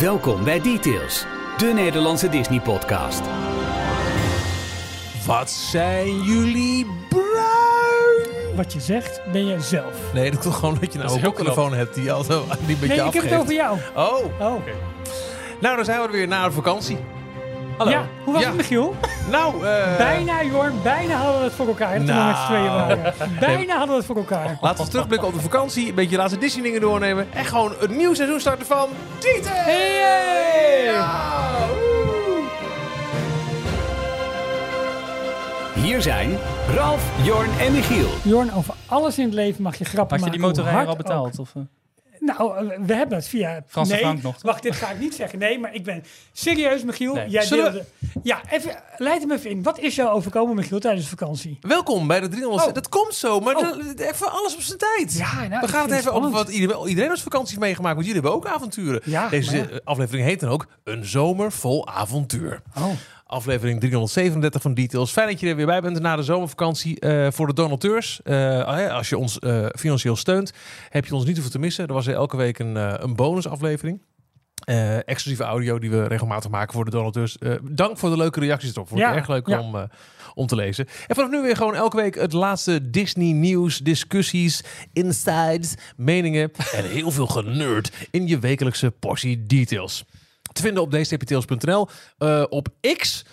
Welkom bij Details, de Nederlandse Disney-podcast. Wat zijn jullie bruin? Wat je zegt, ben je zelf. Nee, dat komt gewoon dat je nou Dat is een heel telefoon hebt die altijd die met Nee, je ik heb afgeeft. het over jou. Oh, Oh. nou dan zijn we er weer na de vakantie. Hallo. Ja, hoe was Ja. het, Michiel? Nou, eh, bijna, Jorn, bijna hadden we het voor elkaar. Toen we met z'n tweeën Nou. waren. Bijna hadden we het voor elkaar. Laten we terugblikken op de vakantie, een beetje laatste Disney dingen doornemen en gewoon een nieuw seizoen starten van Dieter! Hey! Ja! Hier zijn Ralf, Jorn en Michiel. Jorn, over alles in het leven mag je grappen Had je die maken. motorrijder al hard betaald? Of, eh? Nou, eh, we hebben het via... Frans nee, Frank nog, wacht, dit ga ik niet zeggen. Nee, maar ik ben serieus, Michiel. Nee. Jij Zullen deelde... Ja, even, leid hem even in. Wat is jou overkomen, Michiel, tijdens de vakantie? Welkom bij de 300. Oh. Dat komt zo, maar Oh. de- even alles op zijn tijd. Ja, nou, we gaan het even over wat iedereen, iedereen als vakantie heeft meegemaakt. Want jullie hebben ook avonturen. Ja, Deze ja. aflevering heet dan ook Een zomer vol avontuur. Oh. Aflevering 337 van Details. Fijn dat je er weer bij bent na de zomervakantie. Eh, voor de donateurs, eh, ja, als je ons eh, financieel steunt, heb je ons niet hoeven te missen. Er was er elke week een, een bonusaflevering. Exclusieve audio die we regelmatig maken voor de donateurs. Dank voor de leuke reacties erop. Vond Ja, erg leuk ja. om, om te lezen. En vanaf nu weer gewoon elke week het laatste Disney nieuws, discussies, insights, meningen en heel veel generd in je wekelijkse portie details. Te vinden op dstptails.nl, eh, op X,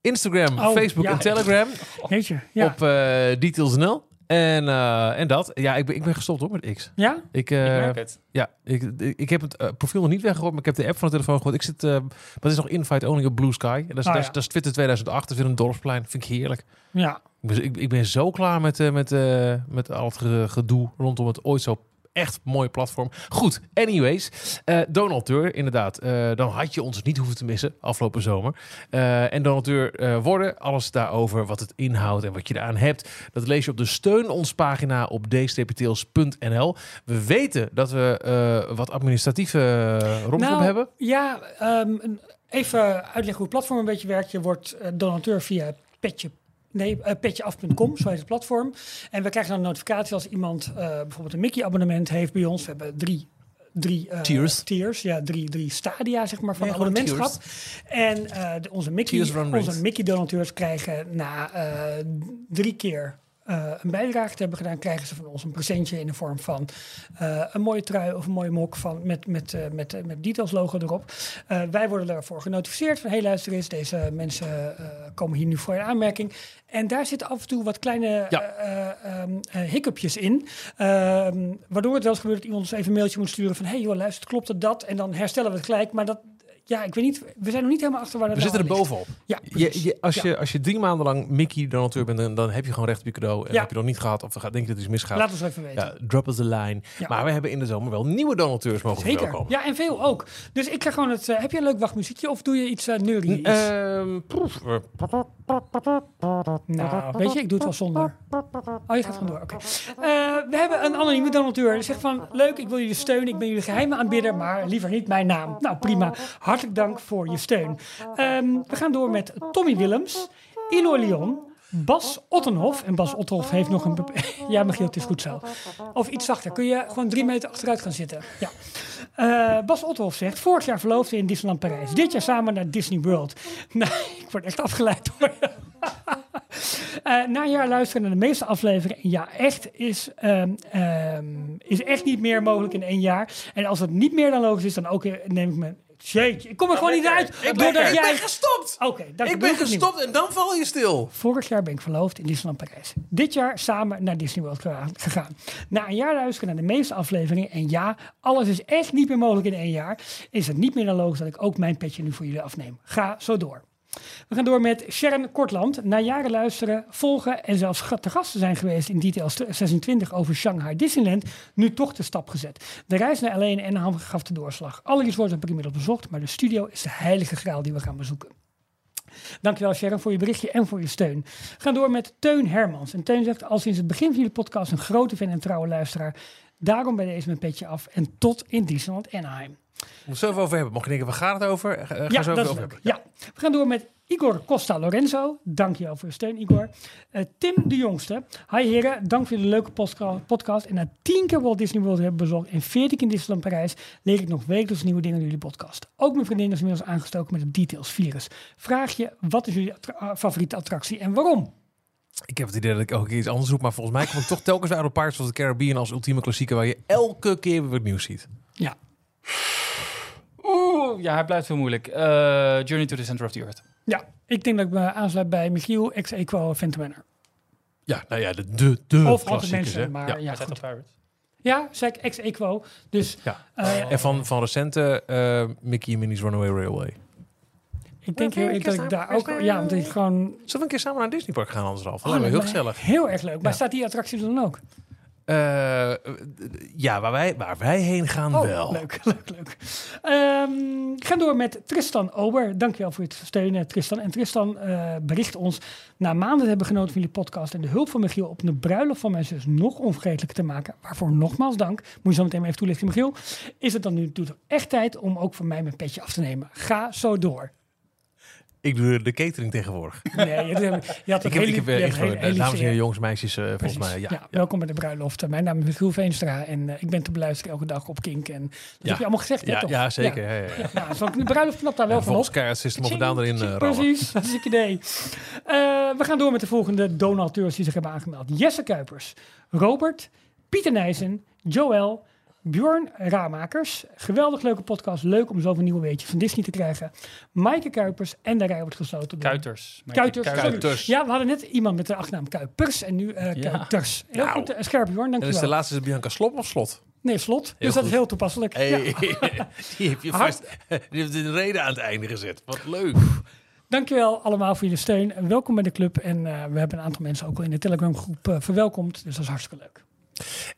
Instagram, Oh, Facebook ja. en Telegram, Weet je, ja. op eh details.nl. En, eh, en dat. Ja, ik ben, ik ben gestopt hoor met X. ja? Ik, Ik merk het. ja, ik, ik, ik heb het profiel nog niet weggegooid, maar ik heb de app van de telefoon gegooid. Ik zit, eh maar het is nog invite only op Blue Sky. En dat, is, Oh, dat, is, ja. dat is Twitter 2008, dat is weer een dorpsplein. Vind ik heerlijk. Ja. Ik ben, ik, ik ben zo klaar met, eh, met, eh, met al het ge- gedoe rondom het ooit zo echt mooie platform. Goed, anyways. eh donateur, inderdaad. eh, dan had je ons niet hoeven te missen afgelopen zomer. Eh, en donateur worden, alles daarover, wat het inhoudt en wat je eraan hebt. Dat lees je op de Steun ons pagina op dstptails.nl. We weten dat we wat administratieve uh, romslomp Nou, hebben. Ja, ehm, even uitleggen hoe het platform een beetje werkt. Je wordt donateur via petje. Nee, eh, petjeaf.com, zo heet het platform. En we krijgen dan een notificatie als iemand eh, bijvoorbeeld een Mickey-abonnement heeft bij ons. We hebben drie, drie eh, Tiers. tiers. Ja, drie, drie stadia zeg maar, van Nee, abonnementschap. En eh, de, onze Mickey, Mickey-donateurs krijgen na drie keer eh, een bijdrage te hebben gedaan, krijgen ze van ons een presentje in de vorm van eh, een mooie trui of een mooie mok van, met, met, eh, met, met Details logo erop. Wij worden daarvoor genotificeerd van, hey luister eens, deze mensen komen hier nu voor in aanmerking. En daar zitten af en toe wat kleine Ja. eh, eh, ehm, eh, hiccupjes in. Ehm, waardoor het wel eens gebeurt dat iemand ons even een mailtje moet sturen van, hey joh, luister, klopt het dat? En dan herstellen we het gelijk. Maar dat, ja, ik weet niet, we zijn nog niet helemaal achter waar dat We nou zitten er ligt. bovenop. Ja, Je, als, Ja. je, als je drie maanden lang Mickey-donateur bent, dan, dan heb je gewoon recht op je cadeau. En Ja. heb je dat niet gehad, of denk je dat iets misgaat, Laat ons even weten. ja, drop us a line. Maar we hebben in de zomer wel nieuwe donateurs mogen Zeker. Ja, en veel ook. Dus ik ga gewoon het. eh, heb je een leuk wachtmuziekje of doe je iets uh, neurie? Ehm, proef. Eh, nou, weet je, ik doe het wel zonder. Oh, je gaat gewoon door. Oké. Eh, we hebben een anonieme donateur. Die zegt van, leuk, ik wil jullie steunen. Ik ben jullie geheime aanbidder, maar liever niet mijn naam. Nou, prima. Hartelijk dank voor je steun. Ehm, we gaan door met Tommy Willems, Eloy Leon, Bas Ottenhof. En Bas Ottenhof heeft nog een... ja, Michiel, het is goed zo. Of iets zachter. Kun je gewoon drie meter achteruit gaan zitten? Ja. Eh, Bas Ottenhof zegt, vorig jaar verloofde in Disneyland Parijs. Dit jaar samen naar Disney World. Nou, ik word echt afgeleid hoor. Eh, na een jaar luisteren naar de meeste afleveringen. Ja, echt is, ehm, ehm, is echt niet meer mogelijk in één jaar. En als het niet meer dan logisch is, dan ook eh, neem ik me... Jeetje, ik kom er gewoon niet uit. ik, ben, doordat ik jij... ben gestopt! Oké, ik ben gestopt en dan val je stil. Vorig jaar ben ik verloofd in Disneyland Parijs. Dit jaar samen naar Disney World gegaan. Na een jaar luisteren naar de meeste afleveringen. En ja, alles is echt niet meer mogelijk in één jaar. Is het niet meer dan logisch dat ik ook mijn petje nu voor jullie afneem. Ga zo door. We gaan door met Sharon Kortland. Na jaren luisteren, volgen en zelfs te gast te zijn geweest in Detail 26 over Shanghai Disneyland, nu toch de stap gezet. De reis naar LA en Anaheim gaf de doorslag. Alle resorts heb ik inmiddels bezocht, maar de studio is de heilige graal die we gaan bezoeken. Dankjewel Sharon voor je berichtje en voor je steun. We gaan door met Teun Hermans. En Teun zegt al sinds het begin van jullie podcast een grote fan en trouwe luisteraar. Daarom bij deze mijn petje af en tot in Disneyland Anaheim. We het zo over hebben. Mocht je denken, waar gaat het over? Eh, Ga Ja, zo dat is over leuk. hebben. Ja. We gaan door met Igor Costa Lorenzo. Dankjewel voor je steun, Igor. Eh, Tim de Jongste. Hi heren, dank voor de leuke podcast. En na tien keer Walt Disney World hebben bezocht en veertien keer in Disneyland Parijs, leer ik nog wekelijks nieuwe dingen door jullie podcast. Ook mijn vriendin is inmiddels aangestoken met het Details virus. Vraag je, wat is jullie attra- eh, favoriete attractie en waarom? Ik heb het idee dat ik ook keer iets anders roep. Maar volgens mij kom ik toch telkens uit op Pirates of the Caribbean als ultieme klassieker. Waar je elke keer weer wat nieuws ziet. Ja, Oeh, ja, hij blijft heel moeilijk. Eh, Journey to the Center of the Earth. ja. ik denk dat ik me aansluit bij Michiel, ex Equo Phantom Manor. Ja, nou ja, de, de, de Of altijd klassiekers. mensen, hè. maar Ja. ja, goed. Pirates. Ja, zeg ex Equo. Dus Ja. eh, En van, van recente eh, Mickey en Minnie's Runaway Railway. ik denk heel eerlijk dat ik daar ook... Ja, want ik gewoon... Zullen we een keer samen naar een Disneypark gaan anders af? Oh, Dat lijkt me lijkt heel gezellig. Heel erg leuk. Maar Ja. staat die attractie er dan ook? Eh, ja, waar wij, waar wij heen gaan Oh, wel. leuk, leuk, leuk. Ehm ga door met Tristan Ober. Dankjewel voor het steunen, Tristan. En Tristan eh, bericht ons... Na maanden te hebben genoten van jullie podcast... en de hulp van Michiel op de bruiloft van mijn zus nog onvergetelijker te maken... waarvoor nogmaals dank. Moet je zo meteen even toelichten, Michiel. Is het dan nu echt tijd om ook van mij mijn petje af te nemen. Ga zo door. Ik doe de catering tegenwoordig. Nee, je, je had Ik heb, ik heb eh, ingevuld, dames en heren, jongens, meisjes, eh, volgens mij. Ja, Ja, welkom bij de bruiloft. Mijn naam is Michiel Veenstra en eh, ik ben te beluisteren elke dag op Kink. En dat heb je allemaal gezegd, hè, ja, toch? ja, zeker. Ja. Ja, ja. Ja, nou, zo'n bruiloft knapt daar wel van op. volgens of a Down erin eh rammen. Precies, dat is een idee. Eh, we gaan door met de volgende donateurs die zich hebben aangemeld. Jesse Kuipers, Robert, Pieter Nijssen, Joël, Bjorn Raamakers. Geweldig leuke podcast. Leuk om zoveel nieuwe weetjes van Disney te krijgen. Maaike Kuipers en de rij wordt gesloten. Kuiters. Kuiters. Ja, we hadden net iemand met de achternaam Kuipers en nu eh Ja. Kuiters. Heel Nou. goed, eh, scherp Bjorn, En is dankjewel. de laatste is Bianca Slop of Slot? Nee, slot. dus dat is heel toepasselijk. Hey, Ja. die heb je vast die heeft een reden aan het einde gezet. Wat leuk. Dankjewel allemaal voor jullie steun. En Welkom bij de club. En eh, we hebben een aantal mensen ook al in de Telegram groep verwelkomd. Dus dat is hartstikke leuk.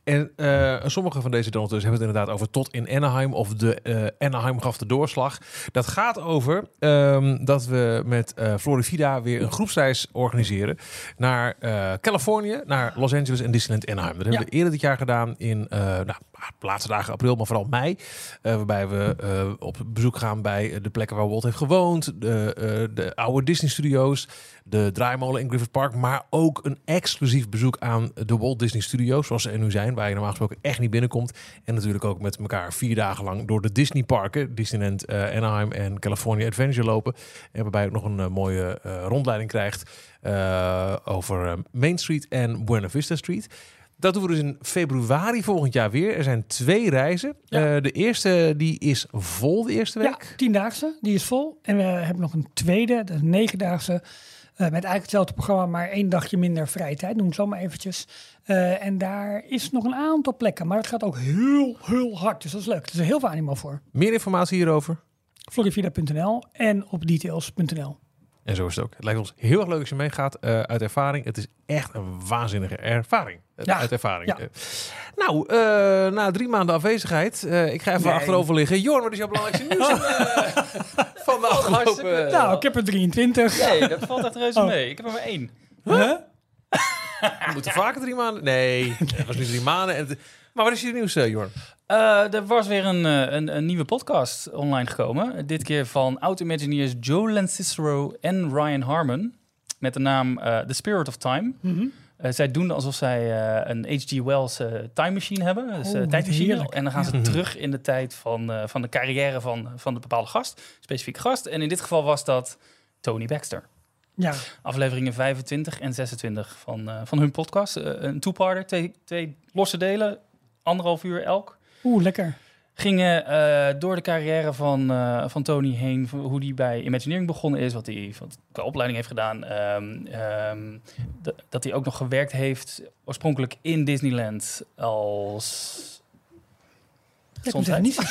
En eh, sommige van deze donateurs hebben het inderdaad over tot in Anaheim of de eh, Anaheim gaf de doorslag. Dat gaat over ehm, dat we met eh Florida weer een groepsreis organiseren naar Californië, naar Los Angeles en Disneyland Anaheim. Dat hebben Ja. we eerder dit jaar gedaan in nou, de laatste dagen april, maar vooral mei. eh, waarbij we eh, op bezoek gaan bij de plekken waar Walt heeft gewoond, de, eh, de oude Disney Studios, de draaimolen in Griffith Park, maar ook een exclusief bezoek aan de Walt Disney Studios, zoals ze er nu zijn, waar je normaal gesproken echt niet binnenkomt. En natuurlijk ook met elkaar vier dagen lang door de Disney parken, Disneyland eh, Anaheim en California Adventure lopen. En waarbij je ook nog een eh, mooie eh, rondleiding krijgt eh, over eh, Main Street en Buena Vista Street. Dat doen we dus in februari volgend jaar weer. Er zijn twee reizen. Ja. Eh, de eerste die is vol de eerste Ja, week. tiendaagse, die is vol. En we hebben nog een tweede, dat is een negendaagse. eh, met eigenlijk hetzelfde programma, maar één dagje minder vrije tijd. Noem het zo maar eventjes. Eh, en daar is nog een aantal plekken. Maar het gaat ook heel, heel hard. Dus dat is leuk. Er is heel veel animo voor. Meer informatie hierover. Florivida.nl en op details.nl. En zo is het ook. Het lijkt ons heel erg leuk als je meegaat eh, uit ervaring. Het is echt een waanzinnige ervaring. Eh, Ja. Uit ervaring. Ja. Eh, nou, eh, na drie maanden afwezigheid. eh, ik ga even Nee. achterover liggen. Jorn, wat is jouw belangrijkste nieuws van, eh, van de afgelopen... hartstikke- eh, nou, ik heb er 23. Nee, dat valt echt reuze Oh. mee. Ik heb er maar één. Huh? we moeten vaker drie maanden... Nee, het was nu drie maanden. En het- maar wat is je nieuws, Jorn? Eh, er was weer een, eh, een, een nieuwe podcast online gekomen. Dit keer van oud-imagineers Joe Lancicero en Ryan Harmon. Met de naam eh, The Spirit of Time. Mhm. Eh, zij doen alsof zij een H.G. Wells time machine hebben. Dus Oh, tijdmachine. heerlijk. En dan gaan ze Ja. terug in de tijd van, van de carrière van, van de bepaalde gast. Specifieke gast. En in dit geval was dat Tony Baxter. Ja, Afleveringen 25 en 26 van, van hun podcast. Een two-parter, twee, twee losse delen. Anderhalf uur elk. Oeh, lekker. Gingen eh, door de carrière van, eh, van Tony heen. Hoe hij bij Imagineering begonnen is. Wat hij wat qua opleiding heeft gedaan. ehm, ehm, dat hij ook nog gewerkt heeft. Oorspronkelijk in Disneyland als... Ja, moet zeggen, niet.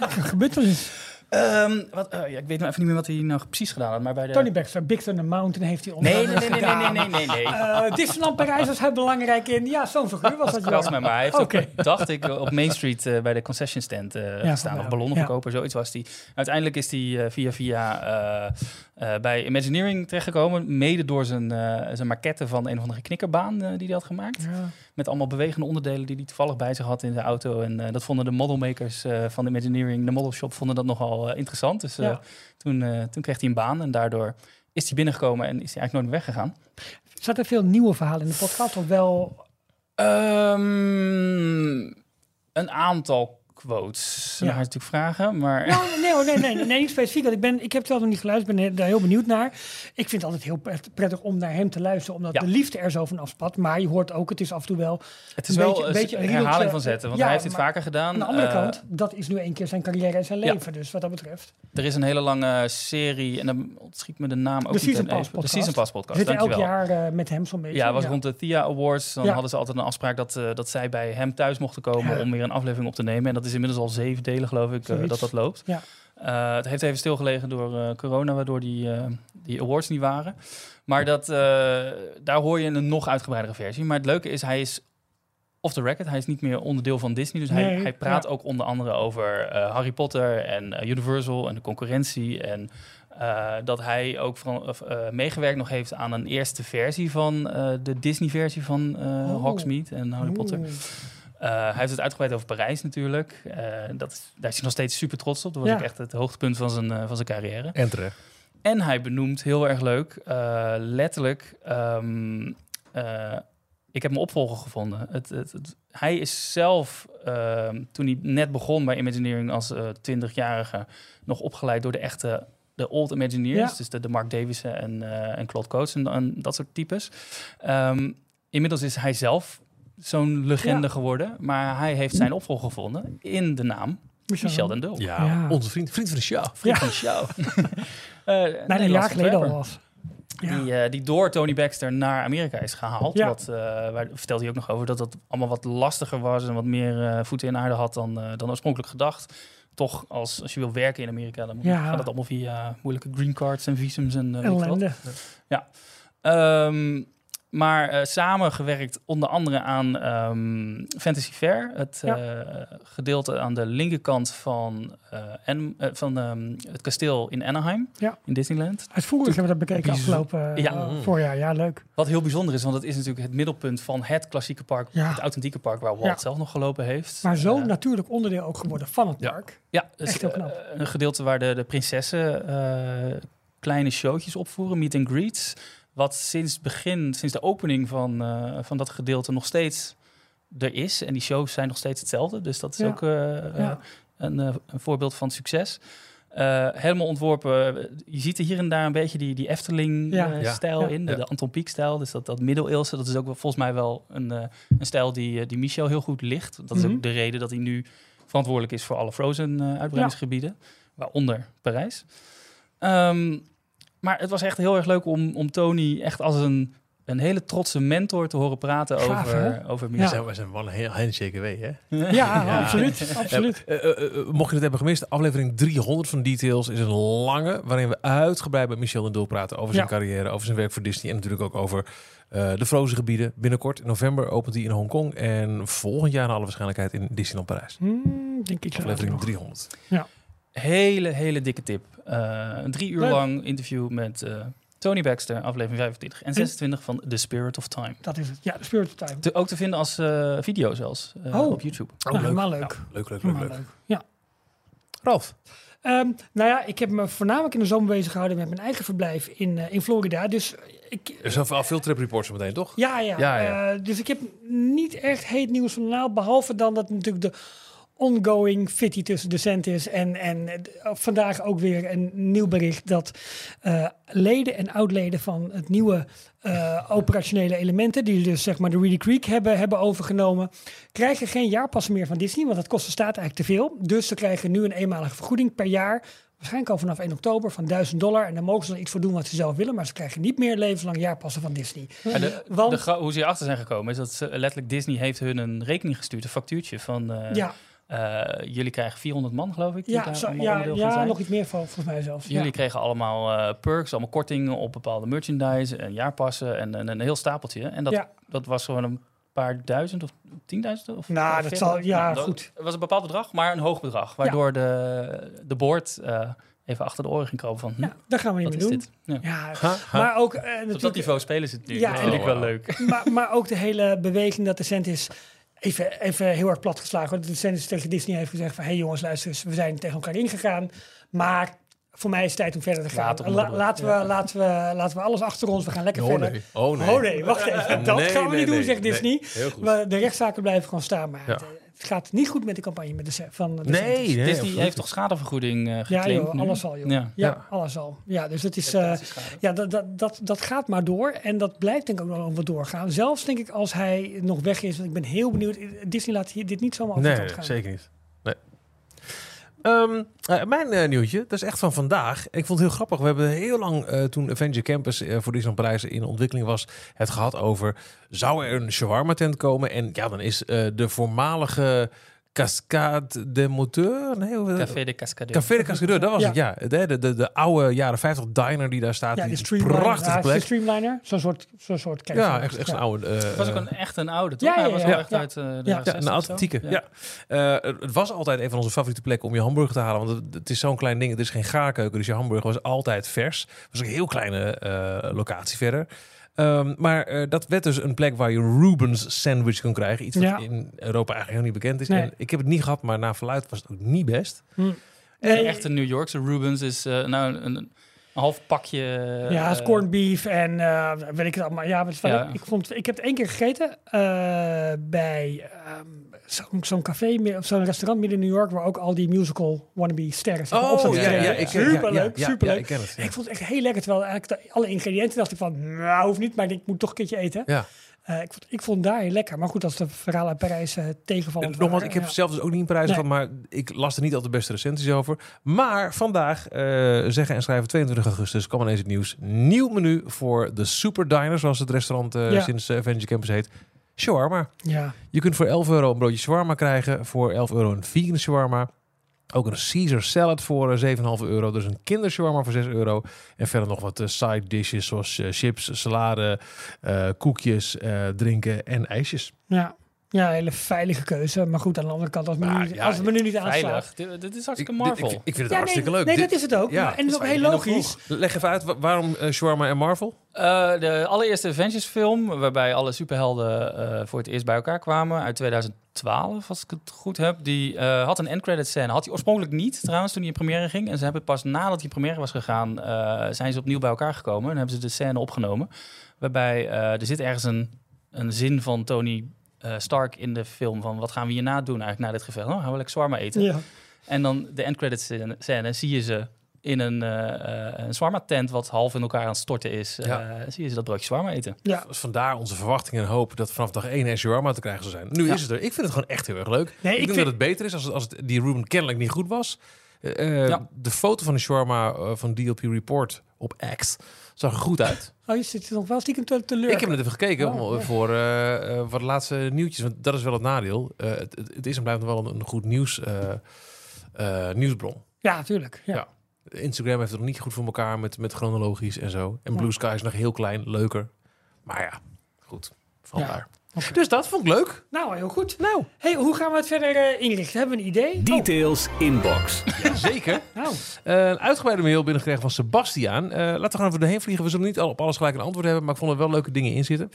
Ja, er gebeurt wel eens. Ehm, wat, eh, ja, ik weet nou even niet meer wat hij nou precies gedaan had, maar bij de... Tony Baxter, Big Thunder Mountain heeft hij onder Nee, nee, nee, nee, nee, nee, nee, nee. nee. Eh, Disneyland Parijs was heel belangrijk in. Ja, zo'n figuur was dat. Dat maar hij heeft ook, dacht ik, op Main Street eh, bij de concession stand eh, van gestaan. Of ook, ballonnenverkoper, zoiets was die. Uiteindelijk is hij via via eh, eh, bij Imagineering terechtgekomen. Mede door zijn, eh, zijn maquette van een of andere knikkerbaan eh, die hij had gemaakt. Met allemaal bewegende onderdelen die hij toevallig bij zich had in de auto. En eh, dat vonden de modelmakers eh, van de Imagineering, de modelshop, vonden dat nogal eh, interessant. Dus Ja. toen, toen kreeg hij een baan en daardoor is hij binnengekomen en is hij eigenlijk nooit meer weggegaan. Zat er veel nieuwe verhalen in de podcast? Of wel... Ehm, een aantal quotes. Dan Ja. ga je natuurlijk vragen, maar... Nou, nee, hoor, nee, nee, nee, nee, niet specifiek. Want ik, ben, ik heb het wel nog niet geluisterd, ben daar heel benieuwd naar. Ik vind het altijd heel pret- prettig om naar hem te luisteren, omdat Ja. de liefde er zo van afspat. Maar je hoort ook, het is af en toe wel... Het is Een wel beetje- een, een beetje een herhaling riedeltje. van zetten, want Ja, hij heeft dit vaker gedaan. Aan de andere Eh, kant, dat is nu één keer zijn carrière en zijn ja. leven. Dus wat dat betreft. Er is een hele lange serie, en dan schiet me de naam ook De Season even. Pass De. Season Pass We podcast, zitten elk jaar eh, met hem zo'n beetje. Ja, was rond de Thea Awards. Dan Ja. hadden ze altijd een afspraak dat, eh, dat zij bij hem thuis mochten komen Ja. om weer een aflevering op te nemen. En dat is inmiddels al zeven delen, geloof ik, eh, dat dat loopt. Ja. Eh, het heeft even stilgelegen door eh, corona, waardoor die, die awards niet waren. Maar dat, daar hoor je een nog uitgebreidere versie. Maar het leuke is, hij is off the record. Hij is niet meer onderdeel van Disney. Dus hij, Nee, hij praat ja. ook onder andere over Harry Potter en Universal en de concurrentie. En dat hij ook van, of, meegewerkt nog heeft aan een eerste versie van de Disney-versie van Oh. Hogsmeade en Harry Potter. Eh, hij heeft het uitgebreid over Parijs natuurlijk. Eh, dat, is- daar is hij nog steeds super trots op. Dat was Ja. ook echt het hoogtepunt van zijn, eh, van zijn carrière. En terecht. En hij benoemt heel erg leuk, eh, letterlijk. ehm, eh, ik heb mijn opvolger gevonden. Het, het, het- hij is zelf, ehm, toen hij net begon bij Imagineering als eh 20-jarige, nog opgeleid door de echte. De old Imagineers, Ja. dus de, de Mark Davissen en, eh en Claude Coates en, en dat soort types. Ehm, inmiddels is hij zelf zo'n legende Ja. geworden, maar hij heeft zijn opvolger gevonden in de naam Michel den Dul. Ja, Ja. onze vriend, vriend van de show. Vriend Ja. van de show. Eh, Bijna een jaar geleden al was. Ja. Die, eh, die door Tony Baxter naar Amerika is gehaald. Ja. Wat, eh, waar vertelde hij ook nog over dat dat allemaal wat lastiger was en wat meer eh, voeten in aarde had dan, eh, dan oorspronkelijk gedacht. Toch, als, als je wil werken in Amerika, dan moet, Ja. gaat dat allemaal via moeilijke green cards en visums en wat. Ellende. Ehm, maar eh, samengewerkt onder andere aan ehm, Fantasy Fair. Het Ja. eh, gedeelte aan de linkerkant van, en, eh, van ehm, het kasteel in Anaheim, Ja. in Disneyland. Uitvoerig hebben we dat bekeken Bijzo- afgelopen Ja. voorjaar. Ja, leuk. Wat heel bijzonder is, want het is natuurlijk het middelpunt van het klassieke park, het authentieke park waar Walt zelf nog gelopen heeft. Maar zo'n natuurlijk onderdeel ook geworden van het park. ja, dus, echt heel knap. een gedeelte waar de, de prinsessen kleine showtjes opvoeren, meet and greets. Wat sinds begin, sinds de opening van, eh, van dat gedeelte nog steeds er is. En die shows zijn nog steeds hetzelfde. Dus dat is Ja. ook eh, eh, Ja. een, een voorbeeld van succes. Eh, helemaal ontworpen. Je ziet er hier en daar een beetje die, die Ja. Efteling-stijl Ja. in. De, de Anton Pieck-stijl. Dus dat, dat middeleeuwse. Dat is ook wel, volgens mij wel een, een stijl die, die Michel heel goed ligt. Dat is Mhm. ook de reden dat hij nu verantwoordelijk is voor alle Frozen-uitbreidingsgebieden. Waaronder Parijs. Ehm, maar het was echt heel erg leuk om, om Tony echt als een, een hele trotse mentor te horen praten Gaaf, over, hè? over We Ja. zijn, we zijn wel een heel handshake away, hè? Ja, Ja. absoluut. absoluut. Eh, eh, eh, mocht je het hebben gemist, aflevering 300 van Details is een lange, waarin we uitgebreid met Michel en Dul praten over zijn Ja. carrière, over zijn werk voor Disney en natuurlijk ook over eh, de Frozen gebieden. Binnenkort in november opent hij in Hongkong en volgend jaar naar alle waarschijnlijkheid in Disneyland Parijs. Hmm, denk ik zo Aflevering nog. 300. Hele, hele dikke tip. Eh, een drie uur Leuk. lang interview met eh, Tony Baxter, aflevering 25 en 26 van The Spirit of Time. Dat is het. Ja, de Spirit of Time. Te- ook te vinden als eh, video zelfs eh, Oh. op YouTube. Oh, nou, leuk. helemaal leuk. Leuk, leuk, leuk, Helemaal leuk. leuk. Ja. Ralf, Ehm, nou ja, ik heb me voornamelijk in de zomer bezig gehouden met mijn eigen verblijf in, eh, in Florida. Dus ik, er zijn al veel trip reports zo meteen, toch? Ja, ja. Ja, ja. Eh, dus ik heb niet echt heet nieuws van de naald. Behalve dan dat natuurlijk de ongoing fitty tussen de Centis. En, en eh, vandaag ook weer een nieuw bericht dat eh, leden en oud-leden van het nieuwe eh, operationele elementen, die dus zeg maar de Reedy Creek hebben, hebben overgenomen, krijgen geen jaarpassen meer van Disney, want dat kost de staat eigenlijk te veel. Dus ze krijgen nu een eenmalige vergoeding per jaar. Waarschijnlijk al vanaf 1 oktober van 1000 dollar. En daar mogen ze dan iets voor doen wat ze zelf willen. Maar ze krijgen niet meer levenslang jaarpassen van Disney. En de, Want- de gra- hoe ze hierachter zijn gekomen is dat ze, letterlijk Disney heeft hun een rekening gestuurd, een factuurtje van eh, Ja, Eh, jullie krijgen 400 man, geloof ik. Ja, zo, ja, ja nog iets meer van, volgens mij zelfs. Jullie ja. kregen allemaal eh, perks, allemaal kortingen op bepaalde merchandise en jaarpassen en, en een heel stapeltje. En dat, Ja. dat was gewoon een paar duizend of tienduizend? Of Nou, of dat 40.000? zal- ja, dat- goed. Het was een bepaald bedrag, maar een hoog bedrag. Waardoor de, de board eh, even achter de oren ging kropen van, hm, Ja, daar gaan we niet is doen. dit? Ja. Ja, Ha, ha. maar ook, Op dat niveau spelen ze het nu. Ja, dat en- vind ik wel leuk. maar, maar ook de hele beweging dat de cent is even, even heel erg platgeslagen. Want de is tegen Disney heeft gezegd van... hé hey jongens, luister eens, we zijn tegen elkaar ingegaan. Maar voor mij is het tijd om verder te gaan. Laat La- laten, we, ja. laten, we, laten we alles achter ons, we gaan lekker Oh verder. nee. Oh nee. Oh nee, wacht even. Dat Nee, gaan we niet doen, zegt. Disney. Maar de rechtszaken blijven gewoon staan. Maar Ja. Het, gaat niet goed met de campagne met de, van de Nee, nee. Disney absoluut. heeft toch schadevergoeding eh Ja, geclaimd joh, nu? alles al, joh. Ja, Ja. Ja. alles al. Ja, dus het is... eh, Reputatieschade. ja, dat, dat, dat, dat gaat maar door. En dat blijft denk ik ook nog wel doorgaan. Zelfs denk ik als hij nog weg is. Want ik ben heel benieuwd. Disney laat hier dit niet zomaar over Nee, gaan. zeker niet. Ehm, eh, mijn eh, nieuwtje, dat is echt van vandaag. Ik vond het heel grappig. We hebben heel lang, eh, toen Avenger Campus voor Disneyland Parijs in ontwikkeling was, het gehad over, zou er een shawarma tent komen? En ja, dan is de voormalige Cascade de Moteur? Nee, hoe- Café de Cascadeur. Café de Cascadeur, dat was Ja. het, ja. De, de, de, de oude jaren 50 diner die daar staat. Ja, die prachtige Ja, is de plek. streamliner. Zo'n soort, zo'n soort Ja, echt, echt Ja. een oude... eh, Het was ook een, echt een oude, toch? Ja, ja, Hij was ja, wel ja. echt uit eh, de Ja. jaren Ja, 60 een authentieke. Ja. Eh, het- het was altijd een van onze favoriete plekken om je hamburger te halen. Want het, het is zo'n klein ding. Het is geen gaarkeuken. Dus je hamburger was altijd vers. Het was een heel kleine eh, locatie verder. Ehm, maar eh, dat werd dus een plek waar je Rubens sandwich kon krijgen. Iets wat Ja. in Europa eigenlijk heel niet bekend is. Nee. En ik heb het niet gehad, maar na verluid was het ook niet best. Hm. En Nee, echt een New Yorkse Rubens is eh, nou een, een half pakje. Ja, het is eh, corned beef en eh, weet ik het allemaal. Ja, maar het is wel Ja. ik, vond, ik heb het één keer gegeten eh, bij ehm, zo'n café of zo'n restaurant midden in New York waar ook al die musical wannabe sterren op te ja, ik, superleuk, ja, superleuk. Ja, ik ken het. ja. Ik vond het echt heel lekker. Terwijl eigenlijk de- alle ingrediënten dacht ik van, nou, hoeft niet, maar ik moet toch een keertje eten. Ja. Eh, ik, vond, ik vond daar heel lekker. Maar goed, als de verhalen uit Parijs eh tegenvallen. En Nogmaals, ik heb zelf dus ook niet in Parijs Nee. gehad, maar ik las er niet altijd de beste recensies over. Maar vandaag eh, zeggen en schrijven 22 augustus kwam ineens het nieuws. Nieuw menu voor de Super Diner, zoals het restaurant eh, Ja. sinds uh, Avenger Campus heet. Shawarma. Ja, Je kunt voor 11 euro een broodje shawarma krijgen. Voor 11 euro een vegan shawarma. Ook een Caesar salad voor eh, 7,5 euro. Dus een kindershawarma voor 6 euro. En verder nog wat eh, side dishes zoals eh, chips, salade, eh, koekjes, eh, drinken en ijsjes. ja. Ja, een hele veilige keuze. Maar goed, aan de andere kant, als Maar ja, als het menu niet aanslaat. Veilig. Dit, dit is Ik, hartstikke Marvel. ik, ik vind het Ja, hartstikke nee, leuk. Nee, Dit- dat is het ook. ja, maar, en dat is ook heel logisch. Leg even uit, wa- waarom eh, shawarma en Marvel? Eh, de allereerste Avengers film, waarbij alle superhelden eh, voor het eerst bij elkaar kwamen, uit 2012, als ik het goed heb. Die eh, had een end credit scène. Had hij oorspronkelijk niet, trouwens, toen hij in première ging. En ze hebben pas nadat hij in première was gegaan, eh, zijn ze opnieuw bij elkaar gekomen. En hebben ze de scène opgenomen. Waarbij eh, er zit ergens een, een zin van Tony eh, Stark in de film van wat gaan we hierna doen eigenlijk na dit gevecht? Oh, gaan we lekker zwarma eten? Ja. En dan de end credits scène, scène zie je ze in een, eh eh, een shawarma tent wat half in elkaar aan het storten is. Ja. eh, zie je ze dat broodje shawarma eten. ja. Dus vandaar onze verwachting en hoop dat vanaf dag 1 er shawarma te krijgen zou zijn. Nu Ja. is het er. Ik vind het gewoon echt heel erg leuk. Nee, ik, ik denk vind- dat het beter is als, het, als het, die Ruben kennelijk niet goed was. Ja. De foto van de shawarma van DLP Report op X zag er goed uit. Oh, je zit nog wel stiekem te, te lurken. Ik heb net even gekeken Oh, ja. voor eh, wat de laatste nieuwtjes. Want dat is wel het nadeel. Eh, het, het- is en blijft nog wel een, een goed nieuws, nieuwsbron. Ja, natuurlijk. Ja. Ja. Instagram heeft het nog niet goed voor elkaar met, met chronologisch en zo. En Ja. Blue Sky is nog heel klein, leuker. Maar ja, goed. Vandaar. Dus dat vond ik leuk. Nou, heel goed. Nou, hey, hoe gaan we het verder eh, inrichten? Hebben we een idee? Details inbox. Zeker. Oh, nou, Eh, een uitgebreide mail binnengekregen van Sebastiaan. Eh, laten we gewoon even doorheen vliegen. We zullen niet al op alles gelijk een antwoord hebben, maar ik vond er wel leuke dingen in zitten.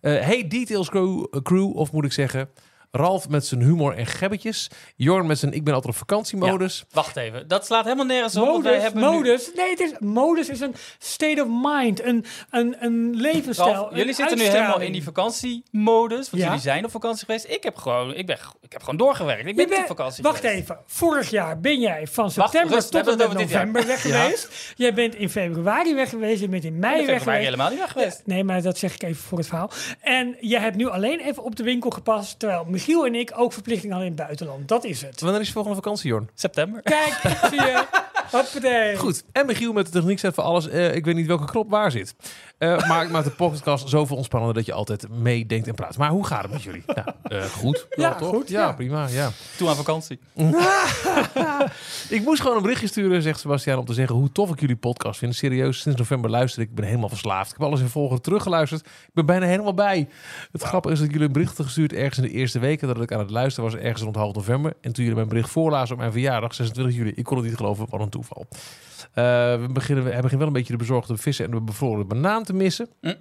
Eh, hey Details crew, crew, of moet ik zeggen... Ralf met zijn humor en gebbetjes. Jorn met zijn ik ben altijd op vakantiemodus. Wacht even, dat slaat helemaal nergens op. wij modus, nu- modus. Nee, het is, modus is een state of mind, een, een, een levensstijl. Ralf, een jullie zitten nu helemaal in die vakantiemodus. Want Ja. jullie zijn op vakantie geweest. Ik heb gewoon, ik ben, ik heb gewoon doorgewerkt. Ik ben niet op vakantie Wacht geweest. even. Vorig jaar ben jij van september tot en met november weg Ja. geweest. Jij bent in februari weg geweest. Je bent in mei ben weg geweest. helemaal niet weg geweest. Nee, maar dat zeg ik even voor het verhaal. En je hebt nu alleen even op de winkel gepast. Terwijl Michiel en ik ook verplichtingen hadden in het buitenland. Dat is het. Wanneer is je volgende vakantie, Jorn? September. Kijk, zie je. Hoppatee. Goed. En Michiel met de techniek zet voor alles. Eh, ik weet niet welke knop waar zit. Eh maar ik maak de podcast zoveel ontspannender dat je altijd meedenkt en praat. Maar hoe gaat het met jullie? Nou, eh, goed. Ja, Wel, toch? goed, Ja, ja. prima. Ja. Toen aan vakantie. Ik moest gewoon een berichtje sturen, zegt Sebastian, om te zeggen hoe tof ik jullie podcast vind. Serieus, sinds november luister ik. Ik ben helemaal verslaafd. Ik heb alles in volgende teruggeluisterd. Ik ben bijna helemaal bij. Het grappige is dat jullie een bericht gestuurd ergens in de eerste weken dat ik aan het luisteren was, ergens rond half november. En toen jullie mijn bericht voorlazen op mijn verjaardag, 26 juli, ik kon het niet geloven, wat een toeval. Eh, we, beginnen, we beginnen wel een beetje de bezorgde vissen en de bevroren banaan te missen. Hm.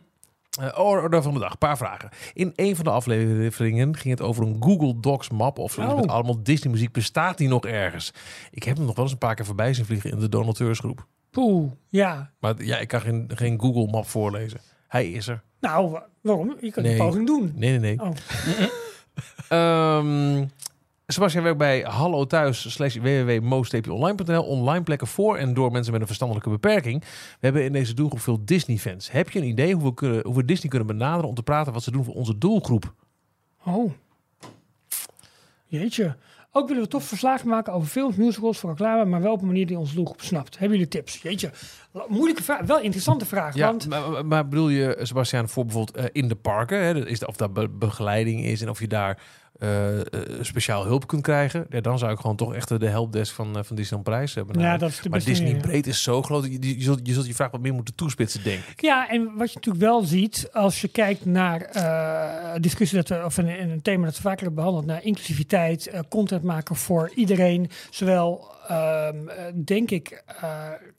Eh, orde van de dag, een paar vragen. In een van de afleveringen ging het over een Google Docs map of zoiets Oh. met allemaal Disney muziek. Bestaat die nog ergens? Ik heb hem nog wel eens een paar keer voorbij zien vliegen in de donateursgroep. Poeh, ja. Maar ja, ik kan geen, geen Google map voorlezen. Hij is er. Nou, wa- waarom? Je kunt Nee. een poging doen. Nee, nee, nee. Oh. Ehm Sebastian werkt bij Hallo Thuis slash www.mo-online.nl. Online plekken voor en door mensen met een verstandelijke beperking. We hebben in deze doelgroep veel Disney-fans. Heb je een idee hoe we, kunnen, hoe we Disney kunnen benaderen om te praten wat ze doen voor onze doelgroep? Oh. Jeetje. Ook willen we tof verslagen maken over films, musicals, voor reclame, maar wel op een manier die onze doelgroep snapt. Hebben jullie tips? Jeetje. Moeilijke vraag. Wel interessante vraag. Ja, want maar, maar- maar bedoel je, Sebastian, voor bijvoorbeeld eh, in de parken? Hè, is, of be- begeleiding is en of je daar eh, eh, speciaal hulp kunt krijgen? Ja, dan zou ik gewoon toch echt de helpdesk van, eh, van Disneyland Prijs hebben. ja, dat is de maar Disney ja. breed is zo groot. Je, je, zult, je zult je vraag wat meer moeten toespitsen, denk ik. Ja, en wat je natuurlijk wel ziet als je kijkt naar discussie dat we, of een, een thema dat we vaker hebben behandeld, naar inclusiviteit, content maken voor iedereen, zowel ehm, eh, denk ik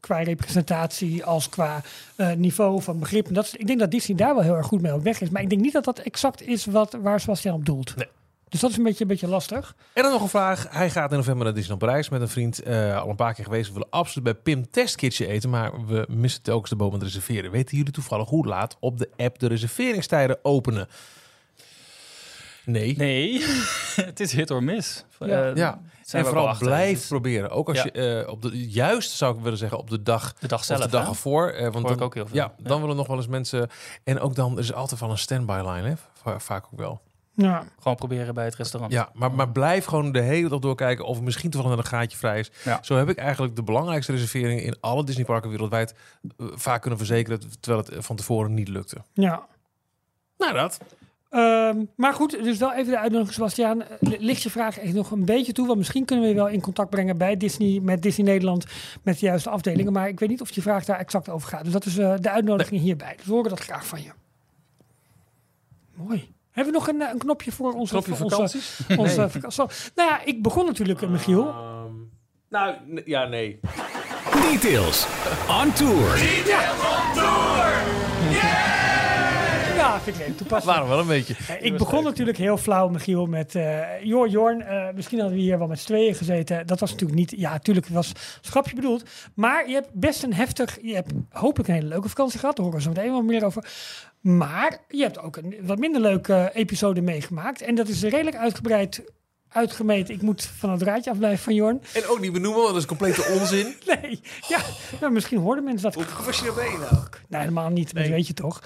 qua representatie als qua niveau van begrip. En dat is, ik denk dat Disney daar wel heel erg goed mee op weg is, maar ik denk niet dat dat exact is wat, waar Sebastian op doelt. Nee. Dus dat is een beetje, een beetje lastig. En dan nog een vraag. Hij gaat in november naar Disneyland Parijs met een vriend. eh, al een paar keer geweest. We willen absoluut bij Pim Testkitchen eten. Maar we missen telkens de boom met reserveren. Weten jullie toevallig hoe laat op de app de reserveringstijden openen? Nee. Nee, het is hit or miss. Ja. Eh, Ja. En vooral blijf Dus proberen. Ook als Ja. je eh, op de juist zou ik willen zeggen op de dag De dag of zelf. de dag hè? ervoor. eh, want Hoor dan, ik ook heel veel. Ja, dan Ja. willen nog wel eens mensen. En ook dan is er altijd wel een standby line, hè? Va- Vaak ook wel. Ja. Gewoon proberen bij het restaurant. Ja, maar, maar blijf gewoon de hele dag doorkijken of er misschien toevallig een gaatje vrij is. Ja. Zo heb ik eigenlijk de belangrijkste reserveringen in alle Disneyparken wereldwijd eh, vaak kunnen verzekeren, terwijl het van tevoren niet lukte. ja. Nou, dat. Ehm, maar goed, dus wel even de uitnodiging, Sebastiaan. Eh, li- Ligt je vraag echt nog een beetje toe? Want misschien kunnen we je wel in contact brengen bij Disney, met Disney Nederland, met de juiste afdelingen. Maar ik weet niet of je vraag daar exact over gaat. Dus dat is eh, de uitnodiging hierbij. Dus we horen dat graag van je. Mooi. Hebben we nog een, eh, een knopje voor onze Knopje voor onze, vakanties? onze Nee. vakantie? Zo, Nou ja, ik begon natuurlijk, eh, Michiel. Ehm, nou, ja, nee. Details. On tour. Ja, vind ik leuk. Dat Toepasselijk. waren wel een beetje. Eh, ik begon natuurlijk heel flauw, Michiel, met eh Jor Jorn. eh, misschien hadden we hier wel met z'n tweeën gezeten. Dat was natuurlijk niet... Ja, natuurlijk was het grapje bedoeld. Maar je hebt best een heftig... Je hebt hopelijk een hele leuke vakantie gehad. Daar horen we zo meteen wel meer over. Maar je hebt ook een wat minder leuke episode meegemaakt. En dat is redelijk uitgebreid uitgemeten. Ik moet van het draadje afblijven van Jorn. En ook niet benoemen, want dat is complete onzin. Nee, ja. Nou, misschien hoorden mensen dat. Hoe was je erbij nou? Nee, helemaal niet. Dat weet je toch.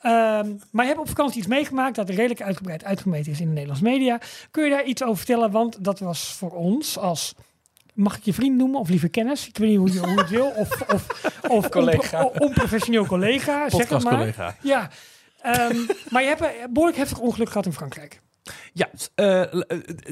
Ehm, maar je hebt op vakantie iets meegemaakt dat redelijk uitgebreid uitgemeten is in de Nederlandse media. Kun je daar iets over vertellen? Want dat was voor ons als... Mag ik je vriend noemen of liever kennis? Ik weet niet hoe je, hoe het wil. Of, of, of Collega. onpro- onprofessioneel collega, zeg het maar. Podcastcollega. Ja. Ehm, maar je hebt een behoorlijk heftig ongeluk gehad in Frankrijk. Ja, eh, eh,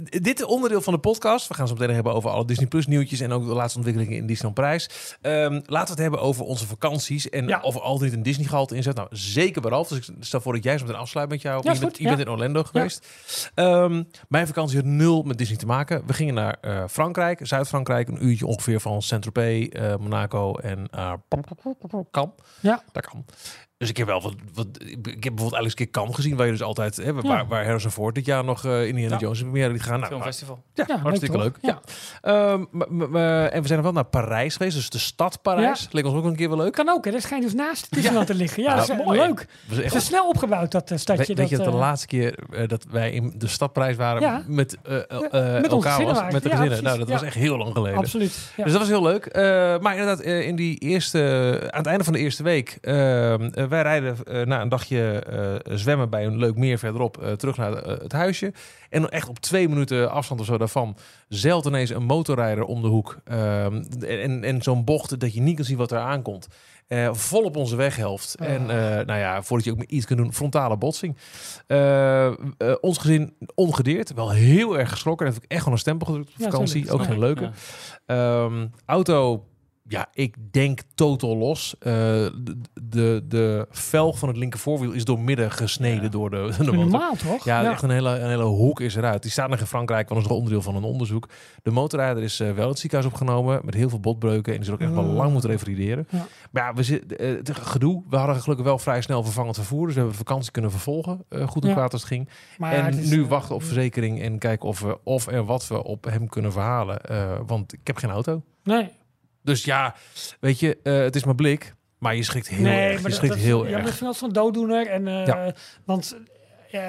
dit onderdeel van de podcast. We gaan zo meteen hebben over alle Disney Plus nieuwtjes en ook de laatste ontwikkelingen in Disneyland Prijs. Ehm, laten we het hebben over onze vakanties en Ja. of er altijd een Disney gehalte in zit. Nou, zeker Ralf. Dus ik stel voor dat jij zo meteen afsluit met jou. Ja, je bent, je bent in Orlando geweest. Ehm, mijn vakantie had nul met Disney te maken. We gingen naar eh, Frankrijk, Zuid-Frankrijk, een uurtje ongeveer van Saint-Tropez, Monaco en Cannes. Ja. Daar kan. Dus ik heb wel wat, wat ik heb bijvoorbeeld eigenlijk eens een keer Cannes gezien, waar je dus altijd, hè, waar, Ja. waar Harrison Ford dit jaar nog eh Indiana Ja. Jones in première liet gaan. Nou, Filmfestival. ja, Ja, hartstikke leuk. leuk, Ja. Ehm, en we zijn er wel naar Parijs geweest, dus de stad Parijs. Ja. Leek ons ook een keer wel leuk. Kan ook, hè? Dat schijnt dus naast Disneyland te liggen. Ja, Ja, dat is dat eh, mooi. leuk. Het echt snel opgebouwd, dat eh, stadje. Weet, weet je dat de laatste keer dat wij in de stad Parijs waren Ja. met, onze elkaar was, met de Ja, gezinnen. precies. nou, dat was echt heel lang geleden. Absoluut. Ja. Dus dat was heel leuk. Eh, maar inderdaad, in die eerste, aan het einde van de eerste week, eh, eh, wij rijden eh, na een dagje eh, zwemmen bij een leuk meer verderop eh, terug naar het huisje. En echt op twee minuten afstand of zo daarvan zeilt ineens een motorrijder om de hoek. Ehm, en en zo'n bocht dat je niet kan zien wat er aankomt. Eh, vol op onze weghelft. Oh. En eh, nou ja, voordat je ook iets kunt doen, frontale botsing. Ons gezin ongedeerd. Wel heel erg geschrokken. Daar heb ik echt gewoon een stempel gedrukt op Ja, vakantie. ook geen leuke. ja. Ehm, auto, ja, ik denk totaal los. Eh, de, de, van het linkervoorwiel is doormidden gesneden Ja. door de, de motor. normaal, toch? Ja, echt een hele, een hele hoek is eruit. Die staat nog in Frankrijk, want dat is nog onderdeel van een onderzoek. De motorrijder is eh, wel het ziekenhuis opgenomen met heel veel botbreuken. En die zal ook echt wel Mm. lang moeten revalideren. Ja. Maar ja, we zitten, eh, het gedoe. We hadden gelukkig wel vrij snel vervangend vervoer. Dus we hebben vakantie kunnen vervolgen. goed en kwaad als het ging. Maar en het is, nu wachten op verzekering en kijken of, we, of en wat we op hem kunnen verhalen. Want ik heb geen auto. Nee, Dus ja, weet je, eh, het is mijn blik. Maar je schrikt heel nee, erg. maar Je dat, schrikt dat, heel ja, dat erg. vind ik altijd zo'n dooddoener. En, eh, Ja. Want eh,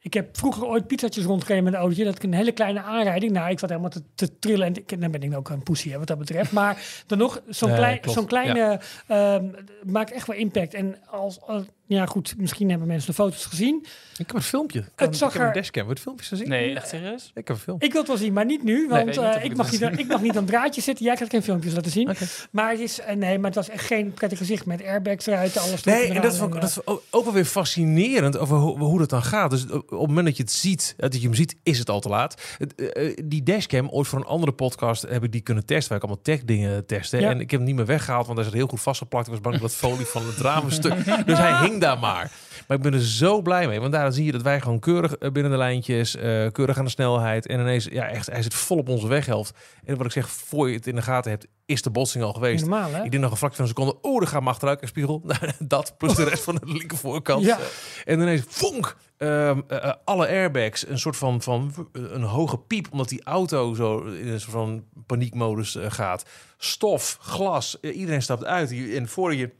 ik heb vroeger ooit pizzatjes rondgereden met een autootje. Dat ik een hele kleine aanrijding. Nou, ik zat helemaal te, te trillen. En ik, dan ben ik ook een poesie hè, wat dat betreft. Maar dan nog, zo'n Nee, klein, zo'n kleine ehm, maakt echt wel impact. En als, als- ja goed, misschien hebben mensen de foto's gezien. Ik heb een filmpje. Ik, Het ik zag heb een er- dashcam. Je het filmpje gezien? Nee, echt serieus? Ik heb een film. Ik wil het wel zien, maar niet nu. Want niet eh, ik ik, mag niet, aan- ik mag niet aan het draadje zitten. Jij gaat geen filmpjes laten zien. Maar het is, eh, nee, maar het was echt geen prettig gezicht met airbags eruit, alles Nee, en dat ik en, vond ik ook, ook wel weer fascinerend over hoe, hoe dat dan gaat. Dus op het moment dat je het ziet, eh, dat je hem ziet, is het al te laat. Het, eh, eh, die dashcam, ooit voor een andere podcast heb ik die kunnen testen. Waar ik allemaal tech dingen testen. Ja. En ik heb hem niet meer weggehaald, want hij zat heel goed vastgeplakt. Ik was bang dat het folie van het raam stuk. Dus hij hing daar maar. Maar ik ben er zo blij mee. Want daar zie je dat wij gewoon keurig eh, binnen de lijntjes, eh, keurig aan de snelheid. En ineens, ja, echt, hij zit vol op onze weghelft. En wat ik zeg, voor je het in de gaten hebt, is de botsing al geweest. normaal, hè? Ik denk nog een fractie van een seconde. Oh, dan gaat mijn achteruitspiegel. Nou, dat plus de rest van de linker voorkant. Ja. En ineens, vonk! Eh, alle airbags, een soort van, van een hoge piep, omdat die auto zo in een soort van paniekmodus gaat. Stof, glas, iedereen stapt uit. En voor je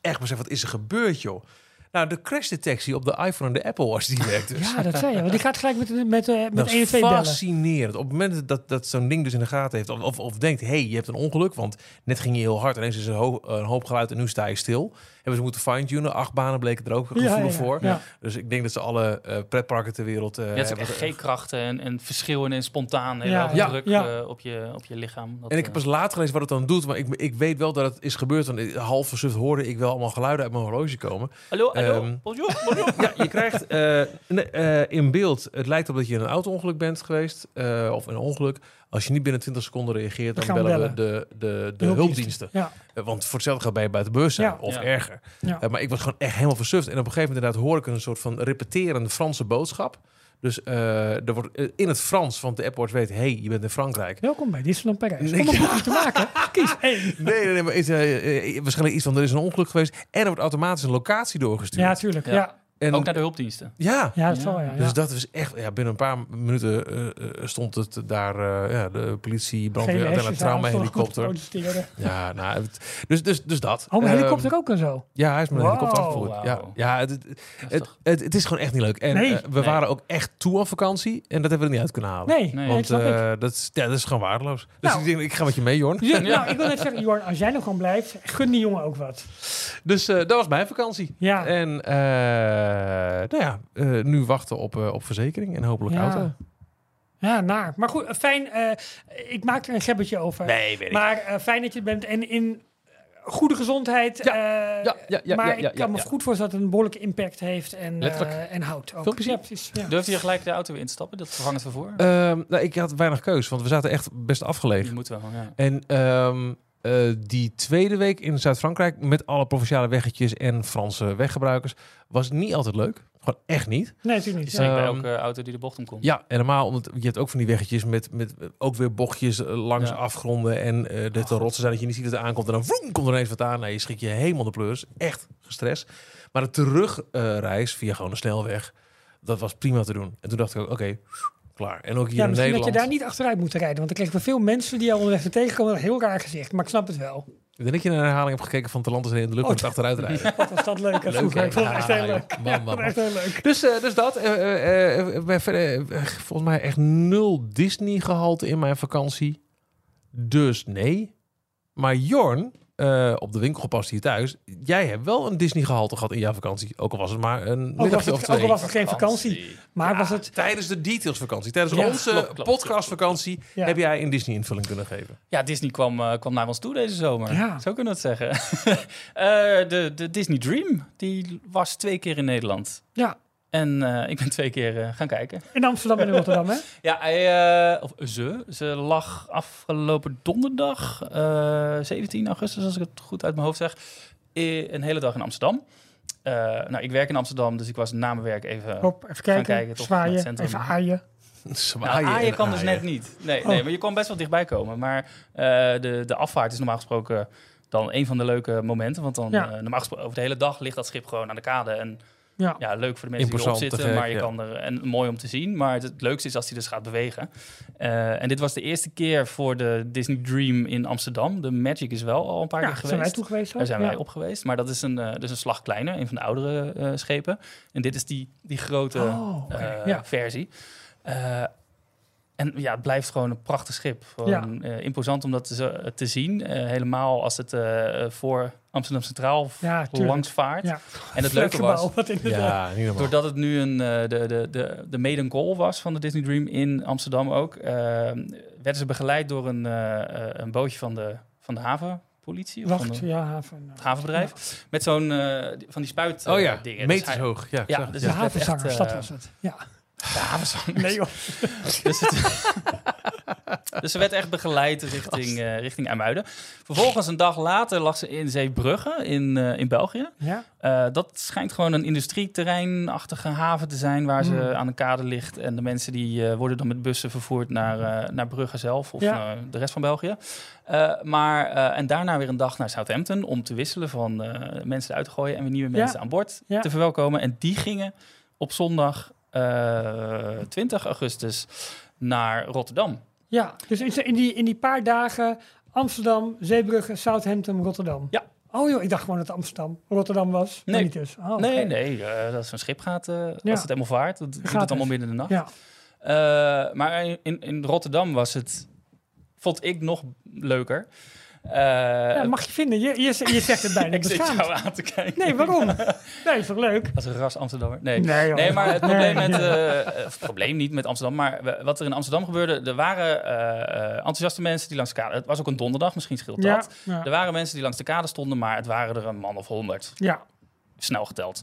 echt beseft, wat is er gebeurd, joh? Nou, de crashdetectie op de iPhone en de Apple Watch, die werkt dus. Ja, dat zei je. Want die gaat gelijk met, met, eh, met Dat 1 en is 2 bellen. fascinerend. Op het moment dat, dat zo'n ding dus in de gaten heeft... of, of, of denkt, hey, je hebt een ongeluk... want net ging je heel hard... ineens is er een, ho- een hoop geluid en nu sta je stil... hebben ze moeten fine-tunen. Acht banen bleken er ook gevoelig Ja, ja, voor. ja. Dus ik denk dat ze alle eh, pretparken ter wereld... eh Je hebt ook hebben G-krachten en, en verschillen en spontaan heel Ja. Ja. druk Ja. op, je, op je lichaam. Dat, En ik heb pas later gelezen wat het dan doet. Maar ik, ik weet wel dat het is gebeurd. Want half versuft hoorde ik wel allemaal geluiden uit mijn horloge komen. Hallo, hallo, Ehm, bonjour, bonjour. Ja, je krijgt eh, eh, in beeld... Het lijkt op dat je in een auto-ongeluk bent geweest. eh, of een ongeluk. Als je niet binnen 20 seconden reageert... dan bellen we de, de, de, hulpdiensten. Ja, Want voor hetzelfde gaat bij je buiten beurs zijn. Ja. Of Ja. erger. ja. Maar ik was gewoon echt helemaal versuft. En op een gegeven moment inderdaad hoor ik een soort van repeterende Franse boodschap. Dus eh, er wordt eh, in het Frans, want de Apple Watch weet... hey, je bent in Frankrijk. Welkom bij Disneyland Parijs. Nee. Om een boekje te maken. Kies één. Nee, nee, nee, maar is, eh, waarschijnlijk iets van er is een ongeluk geweest. En er wordt automatisch een locatie doorgestuurd. Ja, tuurlijk. Ja, Ja. Ja. en, Ook naar de hulpdiensten. ja. dat is wel, ja. Dus ja. dat is echt, ja, binnen een paar minuten eh, eh, stond het daar, eh, ja, de politie, brandweer, uiteindelijk trauma-helikopter. Ja, nou, het- dus, dus, dus dat. Oh, een Ehm, helikopter ook en zo. Ja, hij is met een Wow. helikopter afgevoerd. Ja, ja het, het, Dat is het, het, het is gewoon echt niet leuk. En Nee. we Nee. waren ook echt toe aan vakantie en dat hebben we er niet uit kunnen halen. Nee, Nee. nee dat Want eh, dat, is, ja, dat is gewoon waardeloos. Dus Nou. ik denk, ik ga met je mee, Jorn. Ja, nou, ik wil net zeggen, Jorn, als jij nog gewoon blijft, gun die jongen ook wat. Dus eh, dat was mijn vakantie. Ja, En eh, nou ja, eh, nu wachten op, eh, op verzekering en hopelijk Ja. auto. ja naar. Maar goed, fijn. eh, ik maak er een gebbetje over. Nee, weet ik. Maar eh, fijn dat je bent en in goede gezondheid. Ja, eh, ja, ja, ja, maar ja, ja, ik kan ja, me goed voorstellen dat het een behoorlijke impact heeft en, Letterlijk. eh, en houdt ook. Ja, zien? precies. Durfde je gelijk de auto weer instappen, dat vervangend vervoer? Ehm, nou, ik had weinig keus, want we zaten echt best je afgelegen. moet wel, ja. En ehm, eh, die tweede week in Zuid-Frankrijk met alle provinciale weggetjes en Franse weggebruikers was niet altijd leuk. Gewoon echt niet. Nee, natuurlijk niet. Ja. bij Ehm, elke auto die de bocht omkomt. Ja, en normaal, omdat je hebt ook van die weggetjes met, met ook weer bochtjes eh, langs Ja. afgronden en eh dat de rotsen zijn dat je niet ziet wat er aankomt en dan vroom, komt er ineens wat aan. Nee, je schrik je helemaal de pleurs. Echt gestrest. Maar de terugreis via gewoon een snelweg, dat was prima te doen. En toen dacht ik ook, oké, klaar. En ook hier Ja, in misschien dat Nederland. je daar niet achteruit moet rijden. Want dan krijg je veel mensen die al onderweg er tegenkomen. Heel raar gezicht. Maar ik snap het wel. Ik denk dat je een herhaling hebt gekeken van Talantes in de lucht Oh, met achteruit rijden. Wat was dat leuk. Ik vond het echt heel leuk. Man, Ja, man, ik vond echt heel leuk. Dus, eh, dus dat. eh, eh, verder, volgens mij echt nul Disney gehalte in mijn vakantie. Dus nee. Maar Jorn, eh, op de winkel gepast hier thuis. Jij hebt wel een Disney gehalte gehad in jouw vakantie. Ook al was het maar een Ook middagje of het, ook twee. al was het geen vakantie. Maar Ja, was het... Tijdens de details vakantie. Tijdens Ja, onze klopt, klopt, podcastvakantie heb jij een Disney invulling kunnen geven. Ja, Disney kwam, eh, kwam naar ons toe deze zomer. Ja. Zo kunnen we het zeggen. Eh, de, de Disney Dream, die was twee keer in Nederland. Ja, En eh, ik ben twee keer eh, gaan kijken. in Amsterdam en in Rotterdam, hè? Ja, hij, eh, of ze, ze lag afgelopen donderdag, eh 17 augustus, als ik het goed uit mijn hoofd zeg, een hele dag in Amsterdam. Eh, nou, ik werk in Amsterdam, dus ik was na mijn werk even... Hop, even kijken, kijken, toch, naar het zwaaien, even aaien. Zwaaien Nou, aaien en kan dus net niet. Nee, Oh. nee, maar je kon best wel dichtbij komen. Maar eh, de, de afvaart is normaal gesproken dan een van de leuke momenten. Want dan, Ja. eh, normaal gesproken, over de hele dag ligt dat schip gewoon aan de kade. En Ja, ja, leuk voor de mensen die erop zitten. gek, maar je ja. kan er, en mooi om te zien. Maar het, het leukste is als hij dus gaat bewegen. Eh, en dit was de eerste keer voor de Disney Dream in Amsterdam. De Magic is wel al een paar ja keer zijn geweest. wij toe geweest? Daar zijn ja. wij op geweest. Maar dat is een, eh, dus een slag kleiner, een van de oudere eh, schepen. En dit is die, die grote Oh, eh, versie. Eh, en ja, het blijft gewoon een prachtig schip. Gewoon, eh, imposant om dat te, te zien. Eh, helemaal als het eh, eh, voor Amsterdam Centraal Ja, langs vaart. Ja. En het leuke was. Ja, doordat het nu een, eh, de, de, de, de maiden call was van de Disney Dream in Amsterdam ook, eh, werden ze begeleid door een, eh, eh, een bootje van de, van de havenpolitie. Of van Wacht, de, ja, van, het havenbedrijf. Met zo'n eh, van die spuit Oh ja, eh. Dus meters hij- hoog. Ja, dus de havenzanger, echt, dat eh, was het. Ja. De havenzang. Nee joh. Dus, het- dus ze werd echt begeleid richting, eh, richting IJmuiden. Vervolgens een dag later lag ze in Zeebrugge in, eh, in België. Ja, Eh, dat schijnt gewoon een industrieterreinachtige haven te zijn waar ze Hmm. aan een kade ligt. En de mensen die worden dan met bussen vervoerd naar, naar Brugge zelf of Ja. de rest van België. Maar, en daarna weer een dag naar Southampton om te wisselen van mensen uit te gooien en weer nieuwe Ja. mensen aan boord te verwelkomen. En die gingen op zondag eh, 20 augustus naar Rotterdam. ja. dus in, die, in die paar dagen Amsterdam, Zeebrugge, Southampton, Rotterdam. Ja. Oh joh, ik dacht gewoon dat Amsterdam, Rotterdam was. Nee. niet dus. Oh, nee, nee, eh, dat is een schip gaat, eh, als het helemaal vaart. Dat doet Gaat het allemaal midden in de nacht. Ja, Eh, maar in, in Rotterdam was het, vond ik nog leuker. Eh, ja, mag je vinden. Je, je, je zegt het bijna ik zit beschaamd. jou aan te kijken. Nee, waarom? Nee, is toch leuk? Als een ras Amsterdammer. Nee. Nee, maar het probleem, Nee. met, eh, eh, het probleem niet met Amsterdam, maar wat er in Amsterdam gebeurde, er waren eh, eh, enthousiaste mensen die langs de kade, het was ook een donderdag, misschien scheelt Ja, dat. ja, Er waren mensen die langs de kade stonden, maar het waren er een man of honderd, ja. snel geteld.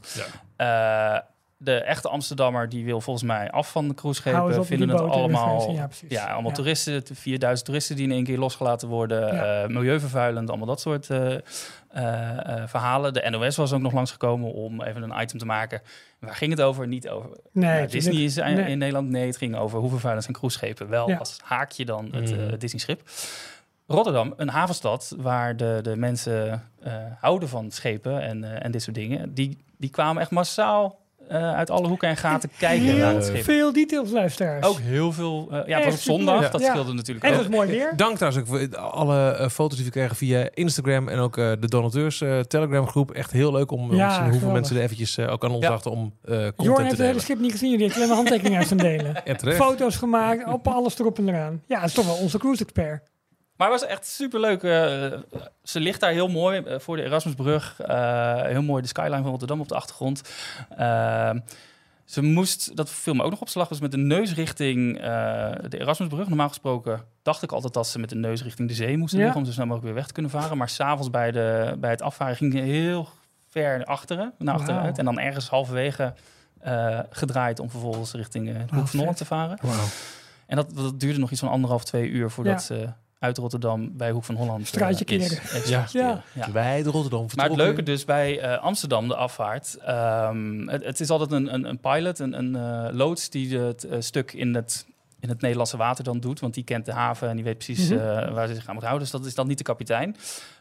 Ja. De echte Amsterdammer die wil volgens mij af van de cruiseschepen, op vinden het allemaal. Ja, allemaal Ja. toeristen, 4000 toeristen die in één keer losgelaten worden, Ja. eh, milieuvervuilend, allemaal dat soort eh, eh, verhalen. De NOS was ook nog langsgekomen om even een item te maken. Waar ging het over? Niet over Nee, nou, het is Disney is in, nee. in Nederland. Nee, het ging over hoe vervuilend zijn cruiseschepen. Wel Ja. als haakje dan het Mhm. Disney-schip. Rotterdam, een havenstad waar de, de mensen eh, houden van schepen en, eh, en dit soort dingen. Die, die kwamen echt massaal eh, uit alle hoeken en gaten kijken naar het Heel schip. veel details, luisteraars. Ook heel veel. eh, ja, het was op zondag. Dat Ja. scheelde natuurlijk en ook. het is mooi weer. Dank trouwens ook voor alle eh, foto's die we kregen via Instagram en ook eh, de donateurs eh, Telegram groep. Echt heel leuk om, te zien hoeveel geweldig. mensen er eventjes ook aan ons Ja. dachten om eh content Jorn te heeft het hele schip niet gezien. Alleen maar handtekeningen uit zijn delen. En. Foto's gemaakt, op alles erop en eraan. Ja, dat is toch wel onze cruise-expert. Maar het was echt superleuk. eh ze ligt daar heel mooi eh, voor de Erasmusbrug. Eh, heel mooi de skyline van Rotterdam op de achtergrond. Ze moest, dat viel me ook nog op slag, was met de neus richting de Erasmusbrug. Normaal gesproken dacht ik altijd dat ze met de neus richting de zee moesten Ja. liggen... om zo snel mogelijk weer weg te kunnen varen. Maar s'avonds bij, de, bij het afvaren ging ze heel ver naar achteren, naar achteruit. Wauw. En dan ergens halverwege gedraaid om vervolgens richting de Oh, Hoek van Holland te varen. En dat, dat duurde nog iets van anderhalf, twee uur voordat ze uit Rotterdam bij Hoek van Holland eh, Straatje is. Even Ja. ja. Wij de Rotterdam Maar het vertrokken. leuke dus bij eh, Amsterdam, de afvaart, ehm, het, het is altijd een, een, een pilot, een, een eh, loods die het stuk in het, in het Nederlandse water dan doet. Want die kent de haven en die weet precies Mhm. eh, waar ze zich aan moet houden. Dus dat is dan niet de kapitein.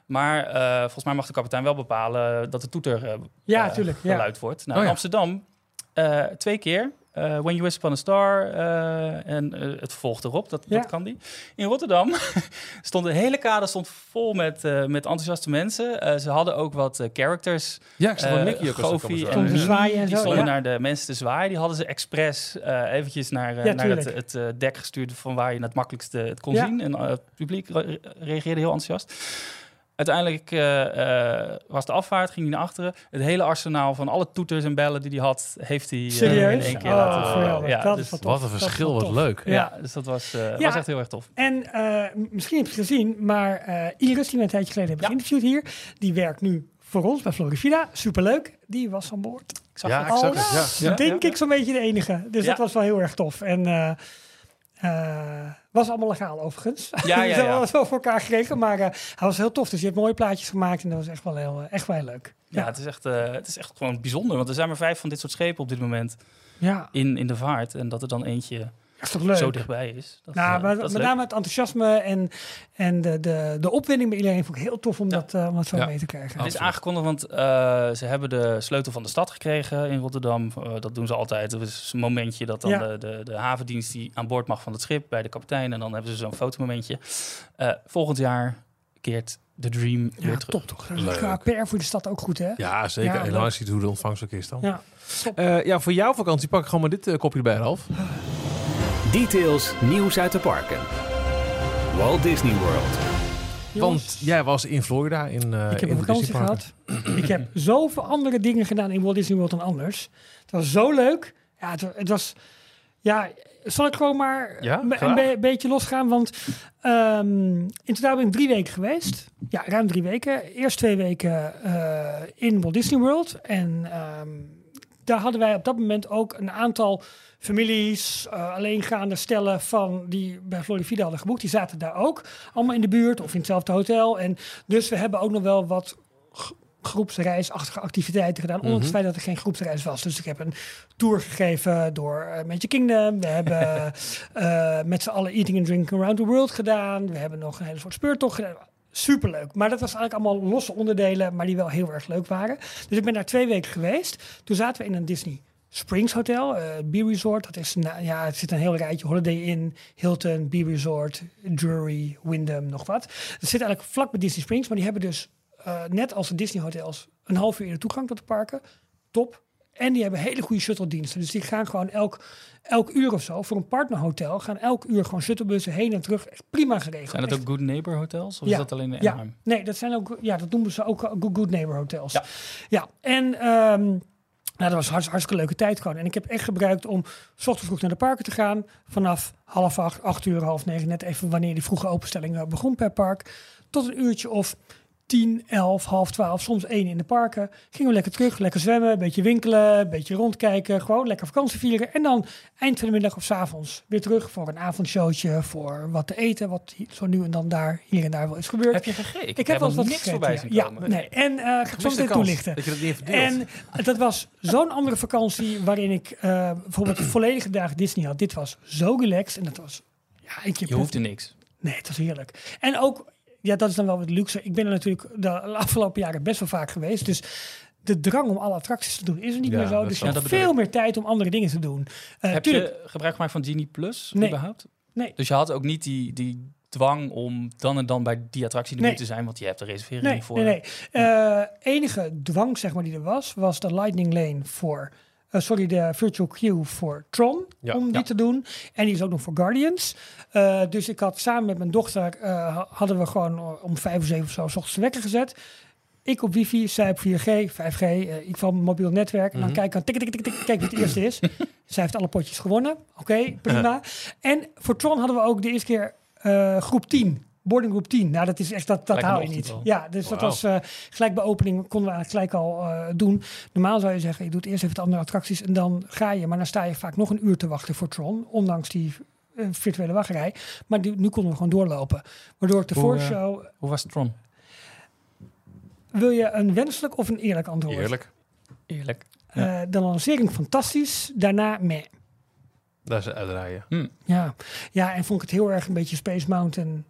Maar eh, volgens mij mag de kapitein wel bepalen dat de toeter Ja, tuurlijk. Ja. geluid wordt. Nou, Oh in ja. Amsterdam eh, twee keer. Eh, When You Wish Upon a Star eh, en eh, het vervolgt erop, dat, Ja. dat kan die. In Rotterdam stond de hele kade stond vol met, eh, met enthousiaste mensen. Eh, ze hadden ook wat characters. Ja, ik zag Nicky Goofy en Mimi, zwaaien en die zo, stonden ja. naar de mensen te zwaaien. Die hadden ze expres eh, eventjes naar, Ja, naar het, het dek gestuurd van waar je het makkelijkst eh, het kon Ja. zien. En het publiek re- reageerde heel enthousiast. Uiteindelijk eh, eh, was de afvaart, ging hij naar achteren. Het hele arsenaal van alle toeters en bellen die hij had, heeft hij eh, in Serieus? één keer Oh, laten. Ja, Dat dus- is wat een verschil, wat leuk. Ja. ja, dus dat was, eh, Ja. was echt heel erg tof. En eh, misschien heb je het gezien, maar eh, Iris, die we een tijdje geleden hebben Ja. geïnterviewd hier, die werkt nu voor ons bij Florivida. Superleuk. Die was aan boord. Ik zag Ja, het. het. Ja, ja. denk ik zo'n beetje de enige. Dus Ja. dat was wel heel erg tof. En eh, eh, was allemaal legaal overigens. Ja, ja, Dus dat ja. was wel voor elkaar gekregen, maar eh, hij was heel tof. Dus je hebt mooie plaatjes gemaakt en dat was echt wel heel, eh, echt wel heel leuk. Ja, het is, echt, eh, het is echt gewoon bijzonder. Want er zijn maar vijf van dit soort schepen op dit moment Ja, in, in de vaart. En dat er dan eentje is toch leuk? zo dichtbij is. Dat, Nou, eh, maar dat is met name het enthousiasme en, en de, de, de opwinding bij iedereen vond ik heel tof om, Ja. dat, eh, om dat zo Ja. mee te krijgen. Het is aangekondigd, want eh, ze hebben de sleutel van de stad gekregen in Rotterdam. Dat doen ze altijd. Er is een momentje dat dan Ja. de, de, de havendienst die aan boord mag van het schip bij de kapitein. En dan hebben ze zo'n fotomomentje. Eh, volgend jaar keert de Dream Ja, weer terug. top toch. Leuk. Qua PR voor de stad ook goed, hè? Ja, zeker. Ja, en dan ziet hoe de ontvangst ook is dan. Ja. Eh, ja, voor jouw vakantie pak ik gewoon maar dit eh, kopje erbij, Ralf. Details, nieuws uit de parken. Walt Disney World. Want jij was in Florida in, eh ik heb in een vakantie gehad. ik heb zoveel andere dingen gedaan in Walt Disney World dan anders. Het was zo leuk. Ja, het, het was... Ja, zal ik gewoon maar Ja, een, be- beetje losgaan? Want ehm, in totaal ben ik drie weken geweest. Ja, ruim drie weken. Eerst twee weken eh, in Walt Disney World. En ehm, daar hadden wij op dat moment ook een aantal families, eh, alleengaande stellen van die bij Florida hadden geboekt. Die zaten daar ook, allemaal in de buurt of in hetzelfde hotel. En dus we hebben ook nog wel wat groepsreisachtige activiteiten gedaan, ondanks het feit dat er geen groepsreis was. Dus ik heb een tour gegeven door eh, Magic Kingdom. We hebben eh, met z'n allen Eating and Drinking Around the World gedaan. We hebben nog een hele soort speurtocht gedaan. Superleuk. Maar dat was eigenlijk allemaal losse onderdelen, maar die wel heel erg leuk waren. Dus ik ben daar twee weken geweest. Toen zaten we in een Disney Springs Hotel, eh B-Resort. Dat is, nou, ja, het zit een heel rijtje. Holiday Inn, Hilton, B-Resort, Drury, Wyndham, nog wat. Het zit eigenlijk vlak bij Disney Springs, maar die hebben dus eh, net als de Disney hotels een half uur eerder toegang tot de parken. Top. En die hebben hele goede shuttle diensten. Dus die gaan gewoon elk, elk uur of zo, voor een partnerhotel, gaan elk uur gewoon shuttlebussen heen en terug. Echt prima geregeld. Zijn dat Echt ook Good Neighbor hotels? Of Ja. is dat alleen in ja, Anaheim? nee, dat zijn ook, ja, dat noemen ze ook uh, Good, good Neighbor hotels. Ja. ja. En ehm, nou, dat was hartst, hartstikke leuke tijd gewoon. En ik heb echt gebruikt om s ochtends vroeg naar de parken te gaan. Vanaf half acht, acht uur, half negen, net even wanneer die vroege openstelling eh, begon per park. Tot een uurtje of tien, elf, half twaalf, soms één in de parken. Gingen we lekker terug, lekker zwemmen, een beetje winkelen, een beetje rondkijken. Gewoon lekker vakantie vieren. En dan eind van de middag of s avonds weer terug voor een avondshowtje. Voor wat te eten, wat zo nu en dan daar, hier en daar wel is gebeurd. Heb je gegeten? Ik heb wel eens wat niks voorbij ja. zien Ja, komen. nee. En eh ga ik zo meteen toelichten. Dat je dat niet. En dat was zo'n andere vakantie waarin ik eh, bijvoorbeeld volledige dagen Disney had. Dit was zo relaxed en dat was... Ja, ik heb Je hoeft er niks. Nee, het was heerlijk. En ook, ja, dat is dan wel wat luxe. Ik ben er natuurlijk de afgelopen jaren best wel vaak geweest. Dus de drang om alle attracties te doen is er niet Ja, meer zo. Dus je hebt Ja, veel meer tijd om andere dingen te doen. Eh, Heb tuurlijk, je gebruik gemaakt van Genie Plus Nee. überhaupt? Nee. Dus je had ook niet die, die dwang om dan en dan bij die attractie Nee. te zijn, want je hebt de reservering Nee, voor. nee, nee. Eh, enige dwang zeg maar, die er was, was de Lightning Lane voor... eh, sorry, de Virtual Queue voor Tron, Ja. om die Ja. te doen. En die is ook nog voor Guardians. Eh, dus ik had samen met mijn dochter, eh, ha- hadden we gewoon om vijf of zeven of zo, s ochtends wekker gezet. Ik op wifi, zij op 4G, 5G, eh, ik van mobiel netwerk. En dan Mhm. kijk ik aan, tik, tik, tik, tik, kijk wie het eerste is. zij heeft alle potjes gewonnen. Oké, prima. en voor Tron hadden we ook de eerste keer groep 10. Boarding groep 10. Nou, dat is echt, dat, dat hou je niet. al. Ja, dus dat was eh, gelijk bij opening konden we eigenlijk gelijk al eh, doen. Normaal zou je zeggen, je doet eerst even de andere attracties en dan ga je. Maar dan sta je vaak nog een uur te wachten voor Tron, ondanks die eh, virtuele wachtrij. Maar die, nu konden we gewoon doorlopen. Waardoor ik de Hoe, voorshow... Hoe was Tron? Wil je een wenselijk of een eerlijk antwoord? Eerlijk. Eerlijk. Eh, de lancering fantastisch, daarna meh. Daar is uitrijden. Ja. ja, en vond ik het heel erg een beetje Space Mountain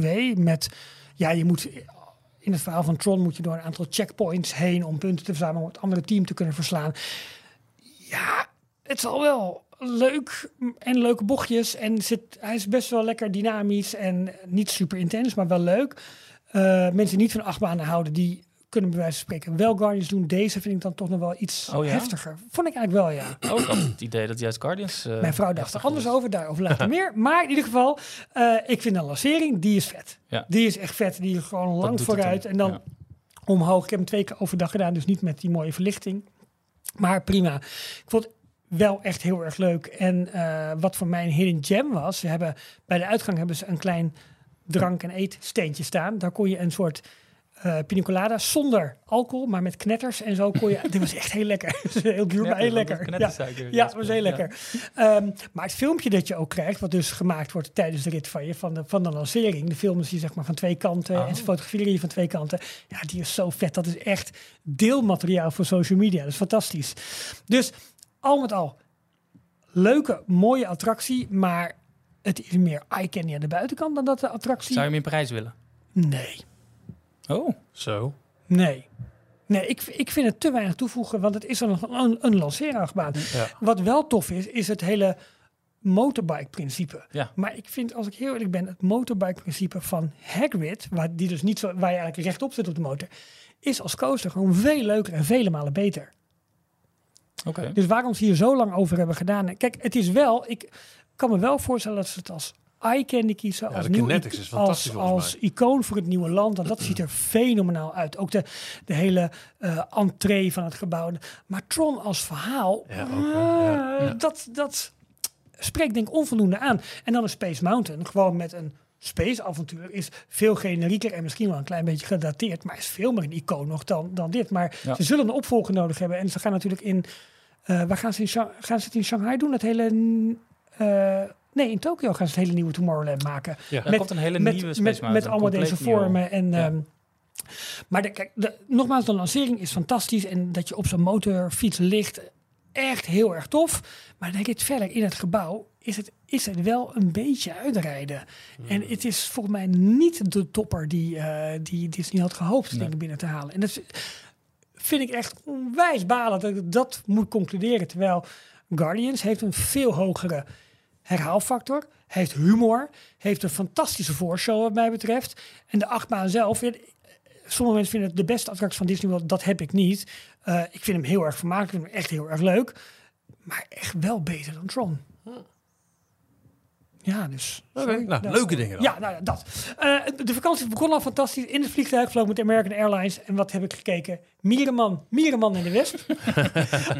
2. Met, ja, je moet in het verhaal van Tron moet je door een aantal checkpoints heen om punten te verzamelen om het andere team te kunnen verslaan. Ja, het is al wel leuk en leuke bochtjes. En zit, hij is best wel lekker dynamisch en niet super intens, maar wel leuk. Eh, mensen niet van achtbanen houden, die kunnen bij wijze van spreken wel Guardians doen. Deze vind ik dan toch nog wel iets Oh ja? heftiger. Vond ik eigenlijk wel, ja. Ook al het idee dat juist Guardians... eh, Mijn vrouw dacht er anders is. over, daarover later meer. Maar in ieder geval, eh, ik vind een lancering, die is vet. Ja. Die is echt vet, die is gewoon lang vooruit. En dan ja. omhoog. Ik heb hem twee keer overdag gedaan, dus niet met die mooie verlichting. Maar prima. Ik vond wel echt heel erg leuk. En eh, wat voor mij een hidden gem was, ze hebben, bij de uitgang hebben ze een klein drank- en eetsteentje staan. Daar kon je een soort eh pina colada zonder alcohol, maar met knetters en zo kon je. Dit was echt heel lekker. heel duur, maar heel lekker. Ja. Was heel lekker. Ehm, maar het filmpje dat je ook krijgt, wat dus gemaakt wordt tijdens de rit van je, van de, van de lancering. De film is hier zeg maar van twee kanten Oh. en ze fotograferen je van twee kanten. Ja, die is zo vet. Dat is echt deelmateriaal voor social media. Dat is fantastisch. Dus al met al, leuke, mooie attractie, maar het is meer eye-candy aan de buitenkant dan dat de attractie... Zou je hem in prijs willen? Nee, Oh, Zo. nee. Nee, ik, ik vind het te weinig toevoegen, want het is dan nog een, een lanceerachtbaan. Ja. Wat wel tof is, is het hele motorbike-principe. Ja. Maar ik vind, als ik heel eerlijk ben, het motorbike-principe van Hagrid, waar, die dus niet zo, waar je eigenlijk rechtop zit op de motor, is als coaster gewoon veel leuker en vele malen beter. oké. Dus waarom ze hier zo lang over hebben gedaan. Kijk, het is wel, ik kan me wel voorstellen dat ze het als eye candy kiezen. Als nieuw is als, icoon voor het nieuwe land. Want dat ziet er fenomenaal uit. Ook de, de hele eh entree van het gebouw. Maar Tron als verhaal, Ja, ook eh, Ja. Dat, dat spreekt denk ik onvoldoende aan. En dan een Space Mountain, gewoon met een space avontuur, is veel generieker en misschien wel een klein beetje gedateerd. Maar is veel meer een icoon nog dan, dan dit. Maar Ja. ze zullen een opvolger nodig hebben. En ze gaan natuurlijk in... eh, waar gaan ze, in gaan ze het in Shanghai doen? Het hele... nee, in Tokio gaan ze het hele nieuwe Tomorrowland maken. Ja. Met- komt een hele met, nieuwe Space met, allemaal deze vormen. En, Ja. ehm, maar de, kijk, de, nogmaals, de lancering is fantastisch. En dat je op zo'n motorfiets ligt, echt heel erg tof. Maar dan denk ik verder in het gebouw, is het, is het wel een beetje uitrijden. En het is volgens mij niet de topper die, eh, die Disney had gehoopt Nee. dingen binnen te halen. En dat vind ik echt onwijs balen dat ik dat moet concluderen. Terwijl Guardians heeft een veel hogere herhaalfactor, heeft humor, heeft een fantastische voorshow wat mij betreft. En de achtbaan zelf, sommige mensen vinden het de beste attractie van Disney World. Dat heb ik niet. Eh, ik vind hem heel erg vermakelijk, ik vind hem echt heel erg leuk. Maar echt wel beter dan Tron. Ja, dus. Oké, nou, leuke dingen dan. Ja, nou ja, dat. Eh, de vakantie begon al fantastisch. In het vliegtuig vloog met American Airlines. En wat heb ik gekeken? Mierenman, Mierenman in de Wesp.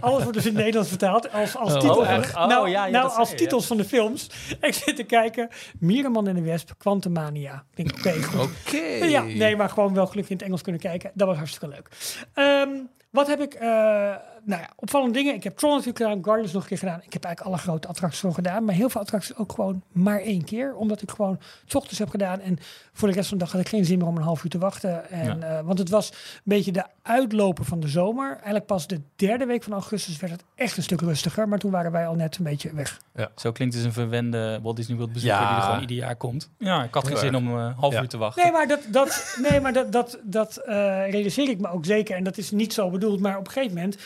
Alles wordt dus in het Nederlands vertaald. Als, als Oh, titel. oh? Oh, nou, ja, ja, nou als zei titels van de films. Ik zit te kijken. Mierenman in de Wesp, Quantumania. Ik denk, oké, goed. Oké. Ja, nee, maar gewoon wel gelukkig in het Engels kunnen kijken. Dat was hartstikke leuk. Ehm, wat heb ik? eh, nou ja, opvallende dingen. Ik heb Tron natuurlijk gedaan, Guardians nog een keer gedaan. Ik heb eigenlijk alle grote attracties gewoon gedaan. Maar heel veel attracties ook gewoon maar één keer. Omdat ik gewoon s ochtends heb gedaan. En voor de rest van de dag had ik geen zin meer om een half uur te wachten. En, eh, want het was een beetje de uitloper van de zomer. Eigenlijk pas de derde week van augustus werd het echt een stuk rustiger. Maar toen waren wij al net een beetje weg. Zo klinkt dus een verwende Walt Disney World bezoeker Ja. die er gewoon ieder jaar komt. Ja, ik had geen zin om een half Ja. uur te wachten. Nee, maar dat, dat, nee, maar dat, dat, dat eh, realiseer ik me ook zeker. En dat is niet zo bedoeld. Maar op een gegeven moment, eh,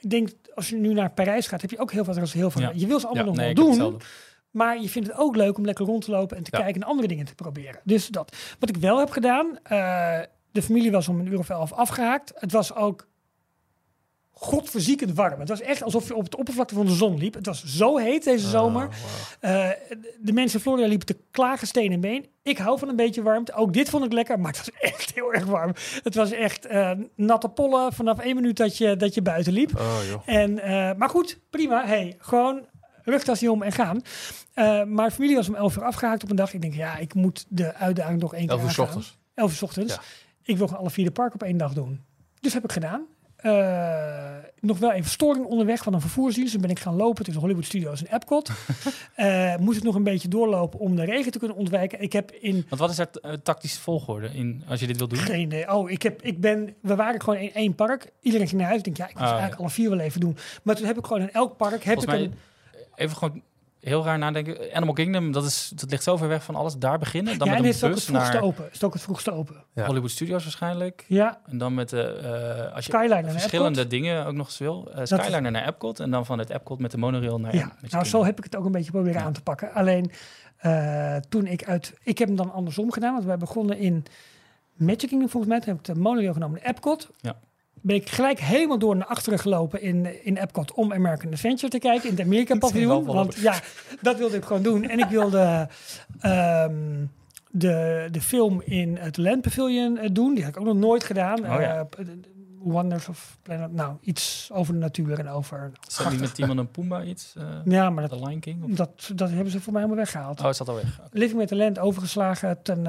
ik denk, als je nu naar Parijs gaat, heb je ook heel veel. attracties, Heel veel Ja. Je wil ze allemaal nog nee, wel doen. Maar je vindt het ook leuk om lekker rond te lopen en te kijken en andere dingen te proberen. Dus dat. Wat ik wel heb gedaan, eh, de familie was om een uur of elf afgehaakt. Het was ook godverziekend warm. Het was echt alsof je op het oppervlakte van de zon liep. Het was zo heet deze Oh, zomer. Eh, de mensen in Florida liepen te klagen steen en been. Ik hou van een beetje warmte. Ook dit vond ik lekker, maar het was echt heel erg warm. Het was echt eh, natte pollen vanaf één minuut dat je, dat je buiten liep. Oh, joh. En, eh, maar goed, prima. Hey, gewoon rugtas om en gaan. Maar familie was om 11 uur afgehaakt op een dag. Ik denk, ja, ik moet de uitdaging nog één keer Elf uur aangaan. ochtends. 11 uur 's ochtends. Ja. Ik wil gewoon alle vier de park op één dag doen. Dus heb ik gedaan. Eh, nog wel even storing onderweg van een vervoersdienst. Dan ben ik gaan lopen tussen Hollywood Studios en Epcot. Eh moest ik nog een beetje doorlopen om de regen te kunnen ontwijken. Ik heb in Want wat is er uh, tactische volgorde in, als je dit wil doen? geen idee. Oh, ik heb, ik ben, we waren gewoon in één park. Iedereen ging naar huis. Ik denk, ja, ik ze Ah, eigenlijk alle vier wel even doen. Maar toen heb ik gewoon in elk park heb Volgens ik mij, een, even gewoon heel raar nadenken. Animal Kingdom, dat, is, dat ligt zo ver weg van alles. Daar beginnen, dan ja, en met is ook het vroegste naar open. Is het ook het vroegste open. Ja. Hollywood Studios waarschijnlijk. Ja, En dan met de, eh, als je Skyline en verschillende dingen ook nog eens wil. Eh Skyliner naar Epcot en dan van het Epcot met de monorail naar Ja, Magic nou zo heb ik het ook een beetje proberen Ja. aan te pakken. Alleen eh, toen ik uit, ik heb hem dan andersom gedaan, want wij begonnen in Magic Kingdom volgens mij. Toen heb ik de monorail genomen in Epcot. Ja. Ben ik gelijk helemaal door naar achteren gelopen in, in Epcot om American Adventure te kijken. In het Amerika Dat is paviljoen. Want ja, dat wilde ik gewoon doen. En ik wilde ehm, de, de film in het Land Pavilion eh, doen. Die heb ik ook nog nooit gedaan. Oh ja. Eh, Wonders of Planet. Nou, iets over de natuur en over... Is dat niet met Timon en Pumbaa iets? eh Ja, maar The dat, Lion King? Of? dat, dat hebben ze voor mij helemaal weggehaald. Oh, het zat al weg. Living met Talent overgeslagen ten,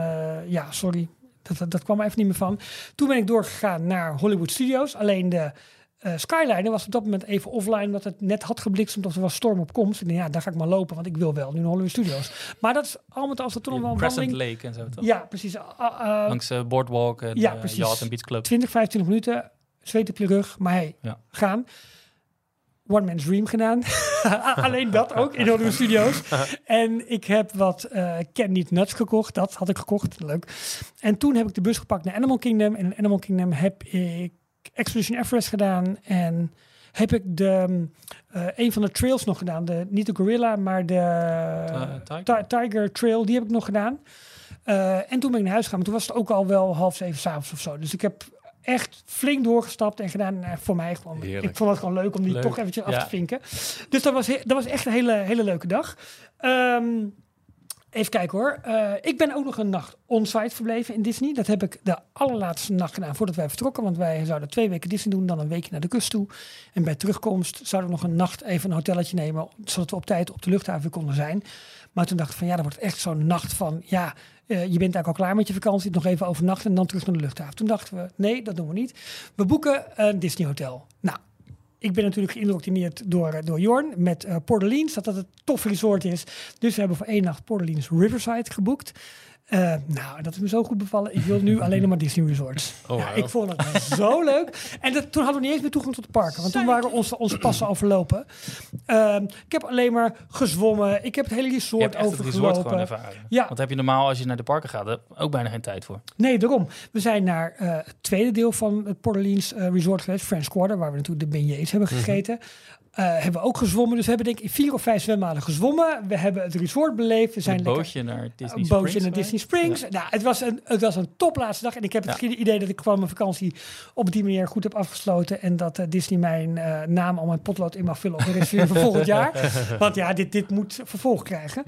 ja, sorry, dat, dat, dat kwam er even niet meer van. Toen ben ik doorgegaan naar Hollywood Studios. Alleen de eh, Skyliner was op dat moment even offline, omdat het net had gebliksemd of er was storm op komst. Ik dacht, ja, daar ga ik maar lopen, want ik wil wel nu naar Hollywood Studios. Maar dat is allemaal als dat toen nog wel een Crescent. Lake en zo, toch? Ja, precies. Ah, ah, Langs eh, Boardwalk en Ja, ja, precies. Yacht en Beach Club. 20, 25 minuten, zweet op je rug, maar hey, Ja. gaan. One Man's Dream gedaan. Alleen dat ook in Hollywood Studios. en ik heb wat eh Candied Nuts gekocht. Dat had ik gekocht. Leuk. En toen heb ik de bus gepakt naar Animal Kingdom. En in Animal Kingdom heb ik Expedition Everest gedaan. En heb ik de, mm, eh, een van de trails nog gedaan. De, niet de Gorilla, maar de Eh, Tiger? Ti- Tiger Trail. Die heb ik nog gedaan. En toen ben ik naar huis gegaan. Maar toen was het ook al wel half zeven s'avonds of zo. Dus ik heb echt flink doorgestapt en gedaan. En voor mij gewoon. Heerlijk. Ik vond het gewoon leuk om die Leuk. toch eventjes af te vinken. Dus dat was, dat was echt een hele, hele leuke dag. Ehm, even kijken hoor. Eh, ik ben ook nog een nacht on-site verbleven in Disney. Dat heb ik de allerlaatste nacht gedaan voordat wij vertrokken. Want wij zouden twee weken Disney doen, dan een weekje naar de kust toe. En bij terugkomst zouden we nog een nacht even een hotelletje nemen. Zodat we op tijd op de luchthaven konden zijn. Maar toen dacht ik van ja, dat wordt echt zo'n nacht van ja, je bent eigenlijk al klaar met je vakantie. Nog even overnachten en dan terug naar de luchthaven. Toen dachten we nee, dat doen we niet. We boeken een Disney hotel. Nou, ik ben natuurlijk geïndoctrineerd door, eh, door Jorn met eh Port Orleans, dat dat een tof resort is. Dus we hebben voor één nacht Port Orleans Riverside geboekt. Eh, nou, dat is me zo goed bevallen. Ik wil nu alleen nog maar Disney Resorts. Oh, ja, ik vond het zo leuk. En dat, toen hadden we niet eens meer toegang tot de parken. Want toen waren onze, onze passen al verlopen. Ehm, ik heb alleen maar gezwommen. Ik heb het hele resort het overgelopen. ervaren. Ja. Want heb je normaal, als je naar de parken gaat, ook bijna geen tijd voor. Nee, daarom. We zijn naar eh, het tweede deel van het Port Orleans eh, Resort geweest, French Quarter, waar we natuurlijk de beignets hebben gegeten. Eh, hebben we ook gezwommen. Dus we hebben denk ik vier of vijf zwemmaden gezwommen. We hebben het resort beleefd. We zijn Een lekker bootje naar Disney een Springs. bootje naar geweest. Disney Springs. Nou, het was een, het was een toplaatste dag. En ik heb het Ja. idee dat ik gewoon mijn vakantie op die manier goed heb afgesloten. En dat eh, Disney mijn eh, naam al mijn potlood in mag vullen op de voor volgend jaar. Want ja, dit, dit moet vervolg krijgen.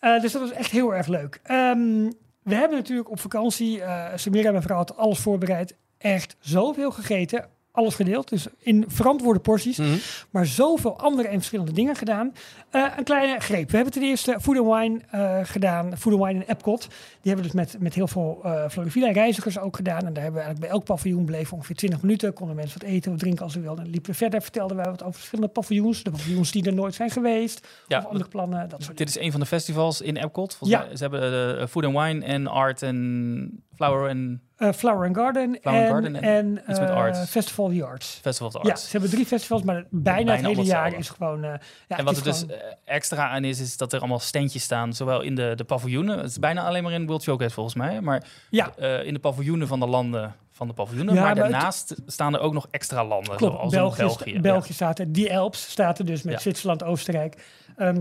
Ja. Dus dat was echt heel erg leuk. Ehm, we hebben natuurlijk op vakantie, Samira, mijn vrouw, had alles voorbereid. Echt zoveel gegeten. Alles gedeeld, dus in verantwoorde porties. Mhm. Maar zoveel andere en verschillende dingen gedaan. Eh, een kleine greep. We hebben ten eerste Food and Wine eh, gedaan. Food and Wine in Epcot. Die hebben we dus met, met heel veel uh, Florivilla reizigers ook gedaan. En daar hebben we eigenlijk bij elk paviljoen bleven ongeveer 20 minuten. Konden mensen wat eten of drinken als ze wilden. En liepen we verder. Vertelden wij wat over verschillende paviljoens. De paviljoens die er nooit zijn geweest. Ja, of andere plannen. Dat soort Dit is een van de festivals in Epcot. Volgens Ja. mij, ze hebben eh, Food and Wine en Art en Flower en Eh, Flower and Garden. Flower and en, Garden en en iets met eh, arts. Festival of the Arts. Festival of the Ja, Arts. ze hebben drie festivals, maar bijna, Bijna het hele jaar is gewoon... eh, ja, en wat er dus extra aan is, is dat er allemaal standjes staan. Zowel in de, de paviljoenen. Het is bijna alleen maar in World Showcase volgens mij. Maar Ja. in de paviljoenen van de landen van de paviljoenen. Ja, maar maar het- daarnaast staan er ook nog extra landen. Klopt, zoals België, België, België. Staat er. Die Alps staat er dus met Ja. Zwitserland, Oostenrijk. Ehm,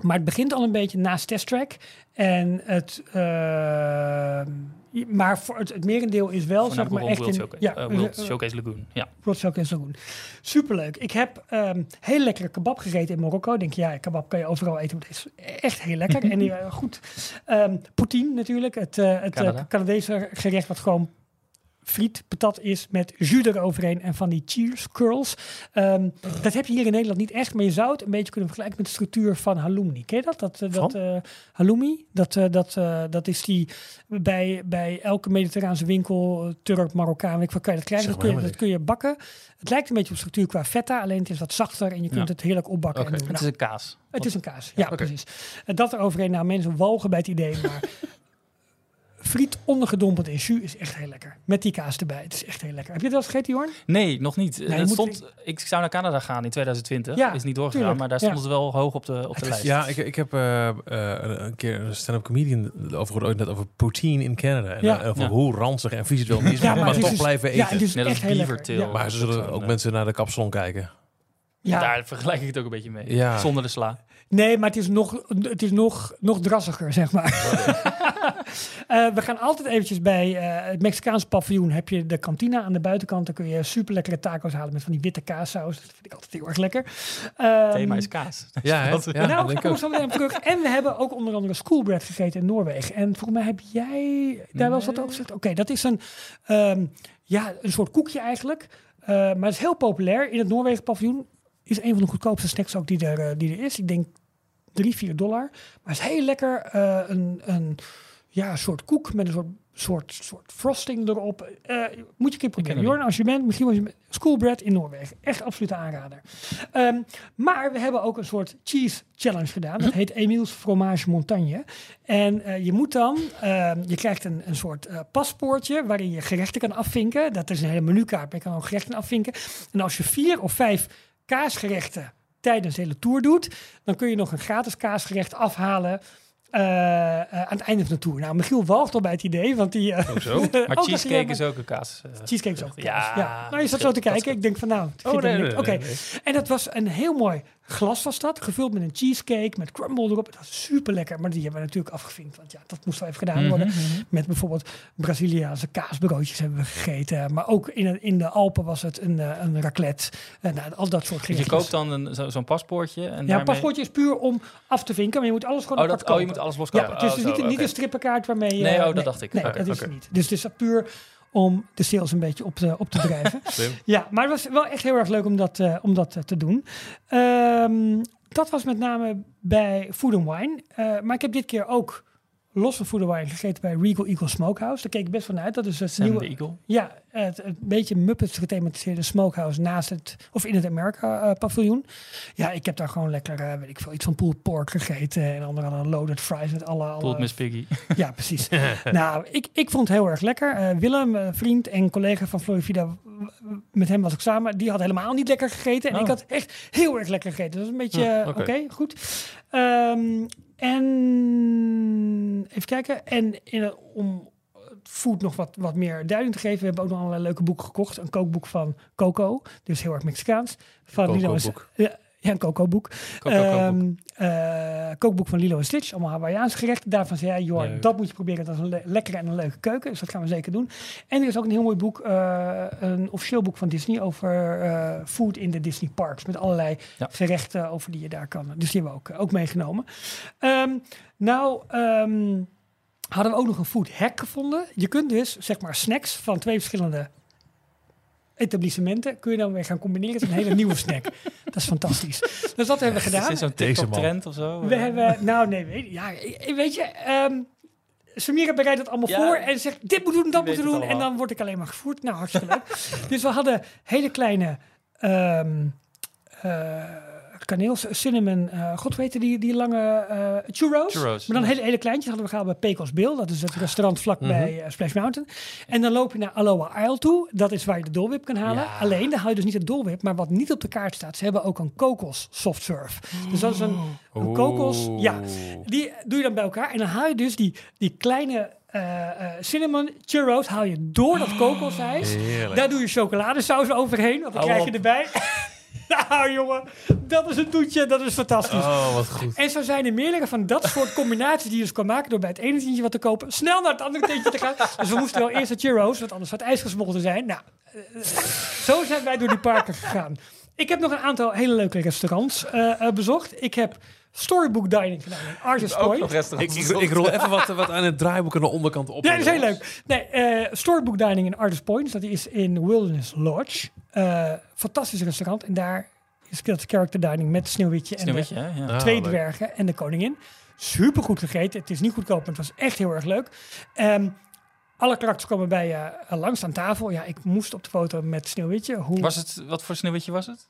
maar het begint al een beetje naast Test Track. En het... ehm, maar voor het, het merendeel is wel, zeg maar, echt World in... Showcase, Ja, eh, World eh, Showcase Lagoon. Ja. World Showcase Lagoon. Superleuk. Ik heb ehm heel lekkere kebab gegeten in Marokko. Ik Denk ja, kebab kan je overal eten, maar het is echt heel lekker. en die, eh, goed. Ehm poutine natuurlijk, het, eh, het eh, Canada. Canadese gerecht wat gewoon friet, patat is met jus eroverheen en van die cheers curls. Ehm, dat heb je hier in Nederland niet echt, maar je zou het een beetje kunnen vergelijken met de structuur van halloumi. Ken je dat? Dat, eh, dat eh, halloumi, dat, eh, dat, eh, dat is die bij, bij elke mediterraanse winkel, Turk, Marokkaan, weet ik wat kan je dat krijgen. Dat kun, je, dat kun je bakken. Het lijkt een beetje op structuur qua feta, alleen het is wat zachter en je kunt Ja. het heerlijk opbakken. En. Het is een kaas. het is een kaas, ja, precies. En dat eroverheen, nou mensen walgen bij het idee, maar friet ondergedompeld in jus is echt heel lekker. Met die kaas erbij, het is echt heel lekker. Heb je dat al gegeten, Jorn? Nee, nog niet. Het stond, ik zou naar Canada gaan in 2020. Ja, is niet doorgegaan, tuurlijk, maar daar ja. stond het wel hoog op de, op de lijst. Ja, ik, ik heb eh, eh, een keer een stand-up comedian over ooit net over poutine in Canada. En Ja. eh, over Ja. hoe ranzig en vies het wel niet is, Ja, maar, maar is toch dus- blijven eten. Ja, het is Net als echt heel lekker. beavertail. Ja. maar ze zullen ook mensen naar de kapsalon kijken. Ja. Daar vergelijk ik het ook een beetje mee. Ja. Zonder de sla. Nee, maar het is nog, het is nog, nog drassiger, zeg maar. Eh, we gaan altijd eventjes bij eh, het Mexicaanse paviljoen. Heb je de kantina aan de buitenkant. Dan kun je super lekkere tacos halen met van die witte kaassaus. Dat vind ik altijd heel erg lekker. Ehm, Thema is kaas. Ja? Dat- ja nou, ik zo meteen op terug. En we hebben ook onder andere schoolbread gegeten in Noorwegen. En volgens mij heb jij daar wel eens wat over gezegd. Oké, dat is een, ehm, ja, een soort koekje eigenlijk. Eh, maar het is heel populair. In het Noorwegen paviljoen is een van de goedkoopste snacks ook die er, die er is. Ik denk 3, 4 dollar. Maar het is heel lekker. eh, een, een ja, soort koek met een soort, soort, soort frosting erop. Eh, moet je een keer proberen. Jorn, als je bent, misschien was je schoolbread in Noorwegen. Echt absoluut aanrader. Ehm, maar we hebben ook een soort cheese challenge gedaan. Dat heet Emiel's Fromage Montagne. En eh, je moet dan, ehm, je krijgt een, een soort eh, paspoortje waarin je gerechten kan afvinken. Dat is een hele menukaart, maar je kan ook gerechten afvinken. En als je vier of vijf kaasgerechten tijdens de hele tour doet, dan kun je nog een gratis kaasgerecht afhalen. Eh, eh, aan het einde van de tour. Nou, Michiel walgt al bij het idee, want die... eh, Hoezo? ook Maar cheesecake is ook een kaas. eh, Cheesecake is ook Ja, kaas. Ja, nou, je zat dat zo te kijken. Ik denk van nou, Oh, nee, nee, Oké. nee. En dat was een heel mooi glas was dat, gevuld met een cheesecake, met crumble erop. Dat was super lekker, maar die hebben we natuurlijk afgevinkt, want ja, dat moest wel even gedaan worden. Mhm, mhm. Met bijvoorbeeld Braziliaanse kaasbroodjes hebben we gegeten, maar ook in, in de Alpen was het een, eh, een raclette. En nou, al dat soort Dus je koopt dan een- zo- zo'n paspoortje. En Ja, een daarmee- paspoortje is puur om af te vinken, maar je moet alles gewoon Oh, dat, oh, je moet alles Ja, loskopen. het is Oh, dus zo, niet, niet een strippenkaart waarmee je... Nee, oh, dat nee, dacht ik. Nee, dat is het niet. Dus het is puur om de sales een beetje op te, op te drijven. Ja, maar het was wel echt heel erg leuk om dat, eh, om dat eh, te doen. Ehm, dat was met name bij Food and Wine. Eh, maar ik heb dit keer ook los van Food and Wine gegeten bij Regal Eagle Smokehouse. Daar keek ik best van uit. Dat is het Sam nieuwe... de Eagle. Ja, het, een beetje Muppets gethematiseerde smokehouse naast het, of in het Amerika eh, paviljoen. Ja, ik heb daar gewoon lekker, eh, weet ik veel, iets van pulled pork gegeten. En anderen hadden loaded fries met alle... alle Pulled Miss Piggy. ja, precies. nou, ik, ik vond het heel erg lekker. Eh, Willem, vriend en collega van Florida, met hem was ik samen. Die had helemaal niet lekker gegeten. En Oh. ik had echt heel erg lekker gegeten. Dat was een beetje, oké, oké. goed. Ehm, en even kijken. En in, een- om het food nog wat, wat meer duiding te geven. We hebben ook nog allerlei leuke boeken gekocht. Een kookboek van Coco. Dus heel erg Mexicaans. Van Coco-boek. Ja, ja, een. Coco-boek. Ehm, eh, kookboek van Lilo en Stitch, allemaal Hawaiiaans gerechten. Daarvan zei hij, joh, Leuk. dat moet je proberen. Dat is een le- lekkere en een leuke keuken. Dus dat gaan we zeker doen. En er is ook een heel mooi boek, eh, een officieel boek van Disney over eh, food in de Disney parks. Met allerlei Ja. gerechten over die je daar kan. Dus die hebben we ook, ook meegenomen. Ehm, nou, ehm, hadden we ook nog een food hack gevonden. Je kunt dus, zeg maar, snacks van twee verschillende etablissementen kun je dan weer gaan combineren. Het is een hele nieuwe snack. Dat is fantastisch. Dus dat hebben we Is gedaan. dit zo'n. TikTok-trend of zo? We hebben, nou nee, weet, ja, ik- weet je, ehm Samira bereidt het allemaal Ja, voor en zegt dit moet doen, dat moet doen. En dan word ik alleen maar gevoerd. Nou, hartstikke leuk. dus we hadden hele kleine ehm eh, kaneel, cinnamon, eh, god weet die, die lange eh, churros. Churros, Maar dan hele, hele kleintjes hadden we gehaald bij Pecos Bill. Dat is het restaurant vlak Mhm. bij eh, Splash Mountain. En dan loop je naar Aloha Isle toe. Dat is waar je de dolwip kan halen. Ja. Alleen, dan hou je dus niet de dolwip. Maar wat niet op de kaart staat, ze hebben ook een kokos soft serve. Dus dat is een, een kokos. Ja, die doe je dan bij elkaar. En dan haal je dus die, die kleine cinnamon churros haal je door dat kokosijs. Heerlijk. Daar doe je chocoladesaus overheen, want dan Hou krijg je op. erbij. nou jongen, dat is een toetje, dat is fantastisch. Oh, wat goed. En zo zijn er meerdere van dat soort combinaties die je dus kan maken door bij het ene tentje wat te kopen, snel naar het andere tentje te gaan. Dus we moesten wel eerst de churros, want anders had het ijs gesmolten zijn. Nou, eh, zo zijn wij door die parken gegaan. Ik heb nog een aantal hele leuke restaurants eh, eh, bezocht. Ik heb Storybook Dining gedaan in Point. nog Ik, restaurants. ik, ik rol even wat, wat aan het draaiboek aan de onderkant op. Ja, dat is heel leuk. Nee, eh Storybook Dining in Artist Point. Dat is in Wilderness Lodge. Eh, fantastisch restaurant. En daar is dat character dining met Sneeuwwitje en de? Ja. Twee dwergen en de koningin. Super goed gegeten. Het is niet goedkoop, maar het was echt heel erg leuk. Ehm, alle karakters komen bij je langs aan tafel. Ja, ik moest op de foto met Sneeuwwitje. Hoe... Was het, wat voor sneeuwwitje was het?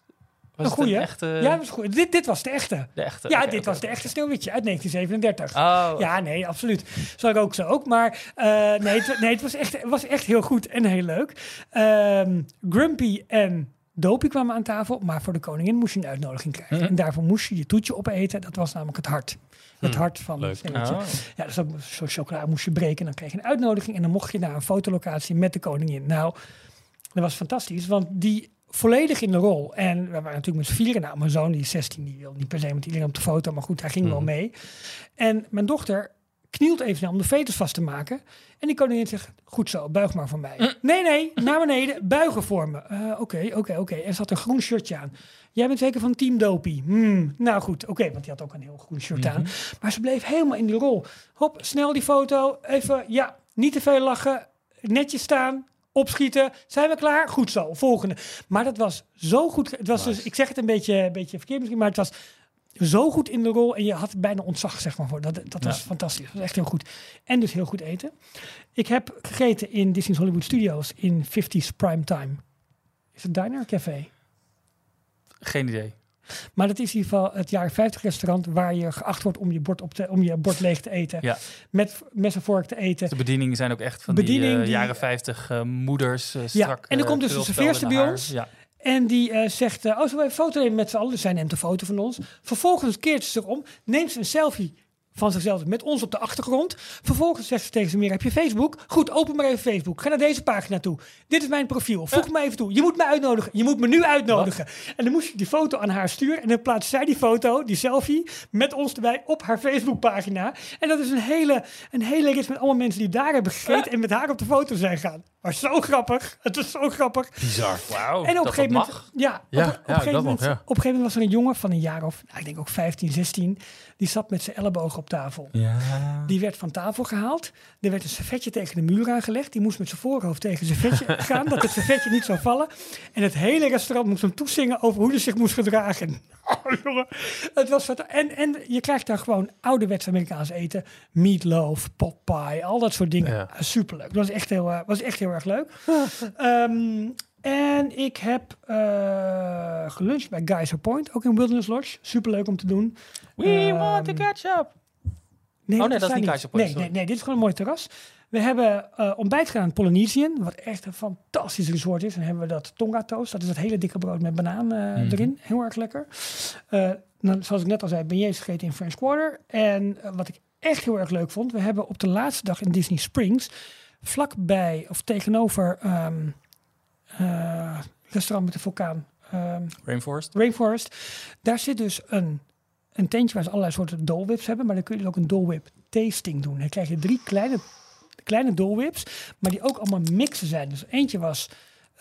Was Een het goeie. echte, ja, was goed. Dit, dit was de echte. de echte? Ja, dit was de echte Sneeuwwitje uit 1937. Oh, Ja, nee, absoluut. Zag ik ook zo ook. Maar eh, nee, het, nee, het was echt, het was echt heel goed en heel leuk. Ehm, Grumpy en Dopey kwamen aan tafel. Maar voor de koningin moest je een uitnodiging krijgen. Mhm. En daarvoor moest je je toetje opeten. Dat was namelijk het hart. Het Hm, hart van leuk. Sneeuwwitje. Oh. Ja, dus dat, zo'n chocola moest je breken. En dan kreeg je een uitnodiging. En dan mocht je naar een fotolocatie met de koningin. Nou, dat was fantastisch. Want die volledig in de rol. En we waren natuurlijk met vieren. Nou, mijn zoon die is 16, die wil niet per se met iedereen op de foto. Maar goed, hij ging wel Mhm. mee. En mijn dochter knielt even snel om de veters vast te maken. En die koningin zegt, goed zo, buig maar voor mij. Nee, nee, naar beneden, buigen voor me. Eh, Oké, oké, oké. Er zat een groen shirtje aan. Jij bent zeker van Team Dopie. Hmm, nou goed, oké, want die had ook een heel groen shirt aan. Maar ze bleef helemaal in die rol. Hop, snel die foto. Even, ja, niet te veel lachen. Netjes staan. Opschieten. Zijn we klaar? Goed zo. Volgende. Maar dat was zo goed. Het was dus, ik zeg het een beetje, een beetje verkeerd misschien, maar het was zo goed in de rol. En je had bijna ontzag, zeg maar. Voor. Dat, dat was Ja. fantastisch. Dat was echt heel goed. En dus heel goed eten. Ik heb gegeten in Disney's Hollywood Studios in 50s Prime Time. Is het Diner Café? Geen idee. Maar dat is in ieder geval het jaren 50 restaurant waar je geacht wordt om je bord, op te, om je bord leeg te eten. Ja. Met mes en vork te eten. De bedieningen zijn ook echt van Bediening die, eh, die- jaren 50 eh, moeders. eh, strak, en er eh, komt dus een krulspel serveerster bij ons. Ja. En die zegt, oh, zullen we een foto nemen met z'n allen? Dus zij neemt een foto van ons. Vervolgens keert ze zich om, neemt ze een selfie van zichzelf met ons op de achtergrond. Vervolgens zegt ze tegen ze meer, heb je Facebook? Goed, open maar even Facebook. Ga naar deze pagina toe. Dit is mijn profiel. Voeg me even toe. Je moet me uitnodigen. Je moet me nu uitnodigen. En dan moest ik die foto aan haar sturen. En dan plaatst zij die foto, die selfie, met ons erbij op haar Facebookpagina. En dat is een hele, een hele rit met allemaal mensen die daar hebben gegeten en met haar op de foto zijn gaan. Maar zo grappig. Het was zo grappig. Bizar. Wauw, En op een gegeven moment, ja, Ja, op, op ja, een gegeven moment, nog, ja. op een gegeven moment was er een jongen van een jaar of, nou, ik denk ook 15, 16, die zat met zijn ellebogen op tafel. Ja. Die werd van tafel gehaald. Er werd een servetje tegen de muur aangelegd. Die moest met zijn voorhoofd tegen het servetje gaan, dat het servetje niet zou vallen. En het hele restaurant moest hem toezingen over hoe hij zich moest gedragen. Oh, jongen. Het was wat, en, en je krijgt daar gewoon ouderwets Amerikaans eten. Meatloaf, pot pie, al dat soort dingen. Ja. Superleuk. Dat was echt heel, eh, was echt heel erg leuk. Ehm, en ik heb eh geluncht bij Geyser Point, ook in Wilderness Lodge. Superleuk om te doen. We Ehm, want to catch up. Nee, Oh, nee, dat is niet Geyser Point, Nee, nee, nee, dit is gewoon een mooi terras. We hebben eh, ontbijt gedaan in Polynesian, wat echt een fantastisch resort is. En hebben we dat Tonga toast, dat is dat hele dikke brood met banaan eh, Mhm. erin. Heel erg lekker. Nou, zoals ik net al zei, beignets gegeten in French Quarter. En wat ik echt heel erg leuk vond, we hebben op de laatste dag in Disney Springs, vlakbij of tegenover ehm eh, restaurant met de vulkaan, ehm, Rainforest. Rainforest. Daar zit dus een, een tentje waar ze allerlei soorten Dole Whips hebben. Maar dan kun je dus ook een Dole Whip tasting doen. Dan krijg je drie kleine, kleine Dole Whips. Maar die ook allemaal mixen zijn. Dus eentje was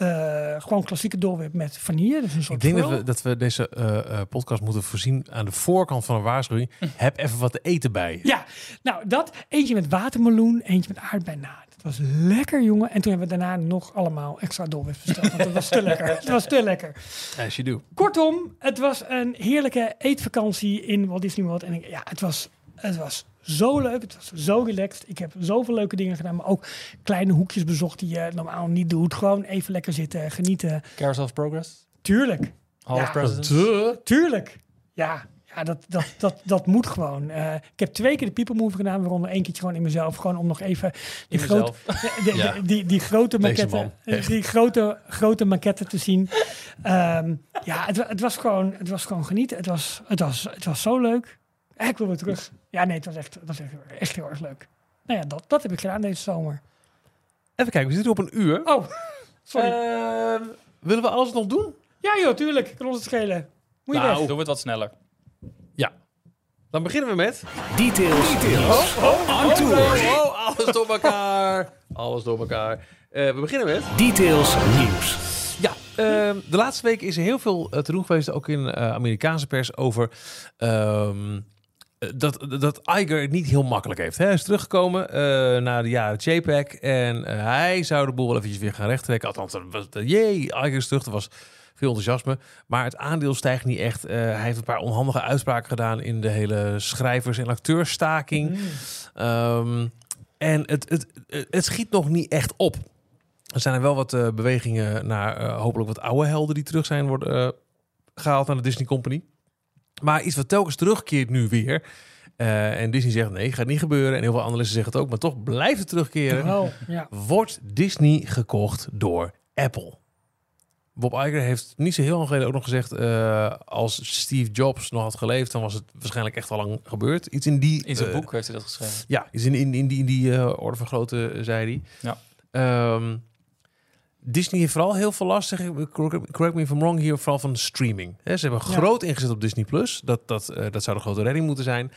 eh, gewoon klassieke Dole Whip met vanille. Dus een soort Ik denk dat we, dat we deze eh, eh, podcast moeten voorzien aan de voorkant van een waarschuwing. Heb even wat te eten bij. Ja, nou dat. Eentje met watermeloen, eentje met aardbei. Nou, het was lekker, jongen. En toen hebben we daarna nog allemaal extra Whips besteld. Want het was te lekker. Het was te lekker. As you do. Kortom, het was een heerlijke eetvakantie in Walt Disney World. En ik, ja, het was, het was zo leuk. Het was zo relaxed. Ik heb zoveel leuke dingen gedaan. Maar ook kleine hoekjes bezocht die je normaal niet doet. Gewoon even lekker zitten, genieten. Carousel of Progress. Tuurlijk. Hall Ja. Presidents. Tuurlijk. Ja, ja dat, dat, dat, dat moet gewoon. Eh, ik heb twee keer de People Move gedaan. Waaronder één keertje gewoon in mezelf. Gewoon om nog even die, grote, mezelf. de- de- Ja. die, die grote maquette, echt. die grote, grote maquette te zien. Ehm, ja, het, het, was gewoon, het was gewoon genieten. Het was, het was, het was zo leuk. Eh, Ik wil weer terug. Ja, nee, het was echt, het was echt, echt heel erg leuk. Nou ja, dat, dat heb ik gedaan deze zomer. Even kijken, we zitten op een uur. Oh, sorry. Eh, willen we alles nog doen? ja joh, tuurlijk. Kan ons het schelen. Moet je Nou, weg. Doen we het wat sneller. Ja. Dan beginnen we met... Details. Details. On tour. Oh, alles door elkaar. alles door elkaar. Eh, we beginnen met... Details nieuws. Ja, ehm, de laatste week is er heel veel eh, te doen geweest, ook in eh, Amerikaanse pers, over ehm, eh, dat, dat Iger het niet heel makkelijk heeft. Hij is teruggekomen eh na de jaren JPEG en eh, hij zou de boel wel eventjes weer gaan rechttrekken. Althans, was, eh, jee, Iger is terug. Er was veel enthousiasme, maar het aandeel stijgt niet echt. Eh, hij heeft een paar onhandige uitspraken gedaan in de hele schrijvers- en acteurstaking. Ehm, en het, het, het, het schiet nog niet echt op. Er zijn er wel wat eh, bewegingen naar eh, hopelijk wat oude helden die terug zijn worden eh, gehaald naar de Disney Company. Maar iets wat telkens terugkeert nu weer. Eh, en Disney zegt nee, gaat niet gebeuren. En heel veel analisten zeggen het ook, maar toch blijft het terugkeren. Ja. Wordt Disney gekocht door Apple? Bob Iger heeft niet zo heel lang geleden ook nog gezegd... eh, als Steve Jobs nog had geleefd... dan was het waarschijnlijk echt al lang gebeurd. Iets in die... In zijn eh, boek heeft hij dat geschreven. ja, is in, in, in die, in die eh, orde van grootte, zei hij. Ja. Ehm, Disney heeft vooral heel veel last, zeg ik, correct me if I'm wrong, hier vooral van streaming. Ze hebben Ja. groot ingezet op Disney+. Plus. Dat, dat, eh, dat zou de grote redding moeten zijn.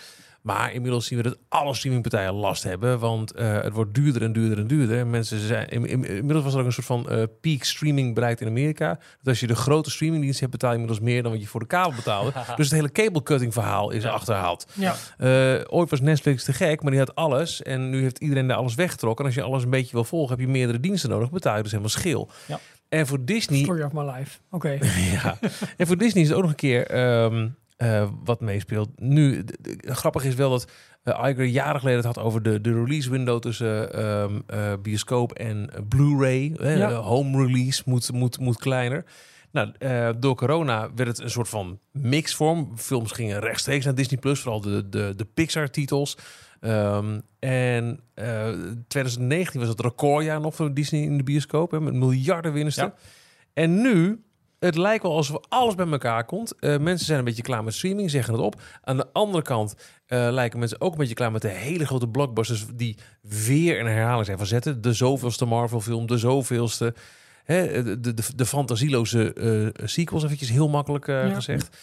Maar inmiddels zien we dat alle streamingpartijen last hebben. Want eh, het wordt duurder en duurder en duurder. En mensen zijn, in- in- inmiddels was er ook een soort van eh, peak streaming bereikt in Amerika. Dat als je de grote streamingdienst hebt, betaal je inmiddels meer dan wat je voor de kabel betaalde. dus het hele cable cutting verhaal is achterhaald. Ja. Eh, ooit was Netflix te gek, maar die had alles. En nu heeft iedereen daar alles weggetrokken. En als je alles een beetje wil volgen, heb je meerdere diensten nodig. Betaal je dus helemaal schil. Ja. En voor Disney Story of my life. Oké. ja. En voor Disney is het ook nog een keer ehm, eh, wat meespeelt. Nu, grappig is wel dat eh Iger jaren geleden het had over de, de release window tussen ehm, eh, bioscoop en Blu-ray. Ja. home release moet, moet, moet kleiner. Nou, door corona werd het een soort van mixvorm. Films gingen rechtstreeks naar Disney Plus, vooral de, de, de Pixar-titels. Ehm, en eh 2019 was het recordjaar nog voor Disney in de bioscoop, hè, met miljarden winsten. Ja. En nu, het lijkt wel alsof alles bij elkaar komt. Eh, mensen zijn een beetje klaar met streaming, zeggen het op. Aan de andere kant eh, lijken mensen ook een beetje klaar met de hele grote blockbusters die weer een herhaling zijn van zetten. De zoveelste Marvel-film, de zoveelste. Hè, de, de, de fantasieloze eh, sequels, eventjes heel makkelijk Ja. gezegd.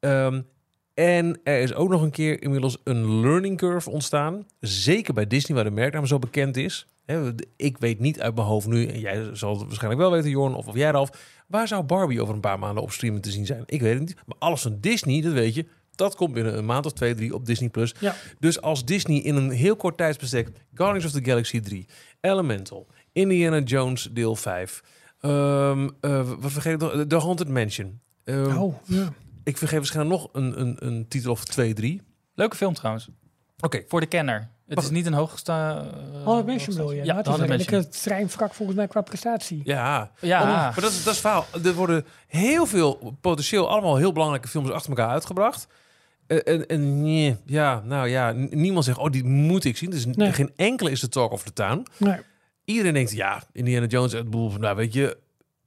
Ehm, en er is ook nog een keer inmiddels een learning curve ontstaan. Zeker bij Disney, waar de merknaam zo bekend is. Ik weet niet uit mijn hoofd nu, en jij zal het waarschijnlijk wel weten, Jorn, of, of jij Ralf. Waar zou Barbie over een paar maanden op streamen te zien zijn? Ik weet het niet. Maar alles van Disney, dat weet je, dat komt binnen een maand of twee, drie op Disney+. Plus. Ja. Dus als Disney in een heel kort tijdsbestek Guardians of the Galaxy 3, Elemental, Indiana Jones deel 5, ehm, eh, wat vergeet ik nog? The Haunted Mansion. Ehm, Oh, ja. Ik vergeet waarschijnlijk nog een, een, een titel of twee, drie. Leuke film trouwens. Oké, Voor de kenner. Het is niet een hoogsta... uh, Honderd mensen bedoel je? Ja, het is een 100 mensen. redelijke treinvrak volgens mij qua prestatie. ja. Ja, Oh, maar dat is, dat is het verhaal. Er worden heel veel potentieel allemaal heel belangrijke films achter elkaar uitgebracht. Eh, En, en nee, ja, nou ja, niemand zegt, oh, die moet ik zien. Dus Nee. geen enkele is de talk of the town. Nee. Iedereen denkt, ja, Indiana Jones, het bedoel, nou weet je,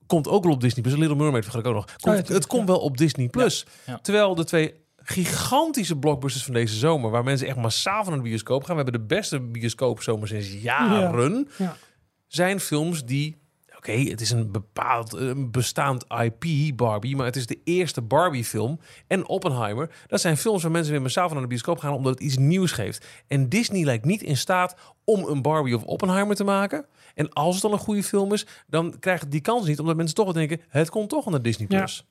komt ook wel op Disney Plus. Little Mermaid vergeet ik ook nog. Komt, ja, tuurlijk, het komt ja. wel op Disney Plus. Ja. Terwijl de twee gigantische blockbusters van deze zomer, waar mensen echt massaal van naar de bioscoop gaan. We hebben de beste bioscoopzomer sinds jaren. Ja. Zijn films die, oké, het is een bepaald, een bestaand IP, Barbie, maar het is de eerste Barbie-film. En Oppenheimer, dat zijn films waar mensen weer massaal van naar de bioscoop gaan, omdat het iets nieuws geeft. En Disney lijkt niet in staat om een Barbie of Oppenheimer te maken. En als het dan een goede film is, dan krijgt het die kans niet, omdat mensen toch wel denken, het komt toch naar Disney+. Ja. Plus.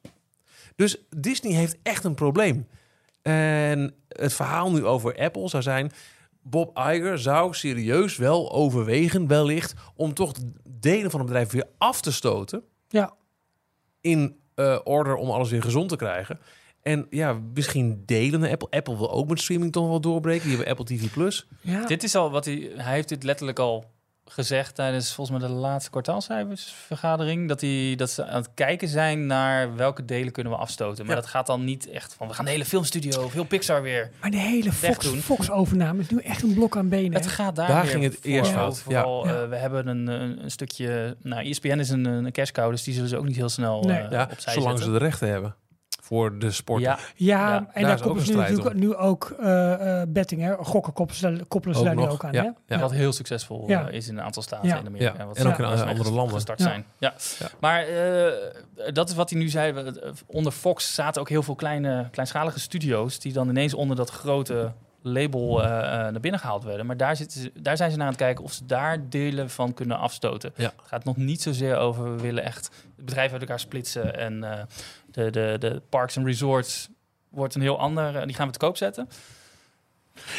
Dus Disney heeft echt een probleem. En het verhaal nu over Apple zou zijn... Bob Iger zou serieus wel overwegen, wellicht... om toch delen van het bedrijf weer af te stoten... Ja. in eh, order om alles weer gezond te krijgen. En ja, misschien delen naar Apple. Apple wil ook met streaming toch wel doorbreken. Die hebben Apple TV+. Plus. Ja. Dit is al wat hij... Hij heeft dit letterlijk al gezegd tijdens volgens mij de laatste kwartaalcijfersvergadering. Dat, hij, dat ze aan het kijken zijn naar welke delen kunnen we afstoten. Maar Ja. dat gaat dan niet echt van... We gaan de hele filmstudio of heel Pixar weer... Maar de hele Fox. Fox-overname is nu echt een blok aan benen. Het hè? gaat daar, Daar weer ging het voor eerst fout, Vooral, ja. eh, we hebben een, een, een stukje... Nou, ESPN is een, een cash cow, dus die zullen ze ook niet heel snel Nee. eh, Ja, opzij zolang zetten. ze de rechten hebben. Voor de sport. Ja, Ja, Ja, en daar koppelen ze nu natuurlijk nu ook eh, eh, betting, hè? Gokken koppelen ze, koppelen ze Ook daar nu ook aan, ja. hè? Ja. Wat heel succesvol Ja. eh, is in een aantal staten Ja. in Amerika. Ja, Wat en ook in andere landen. Gestart Ja. zijn. Ja. Ja. Maar eh, dat is wat hij nu zei. Onder Fox zaten ook heel veel kleine, kleinschalige studio's... die dan ineens onder dat grote label eh, eh, naar binnen gehaald werden. Maar daar, zitten ze, daar zijn ze naar aan het kijken of ze daar delen van kunnen afstoten. Ja. Het gaat nog niet zozeer over... we willen echt het bedrijf uit elkaar splitsen... en eh, de, de, de parks en resorts wordt een heel ander... die gaan we te koop zetten.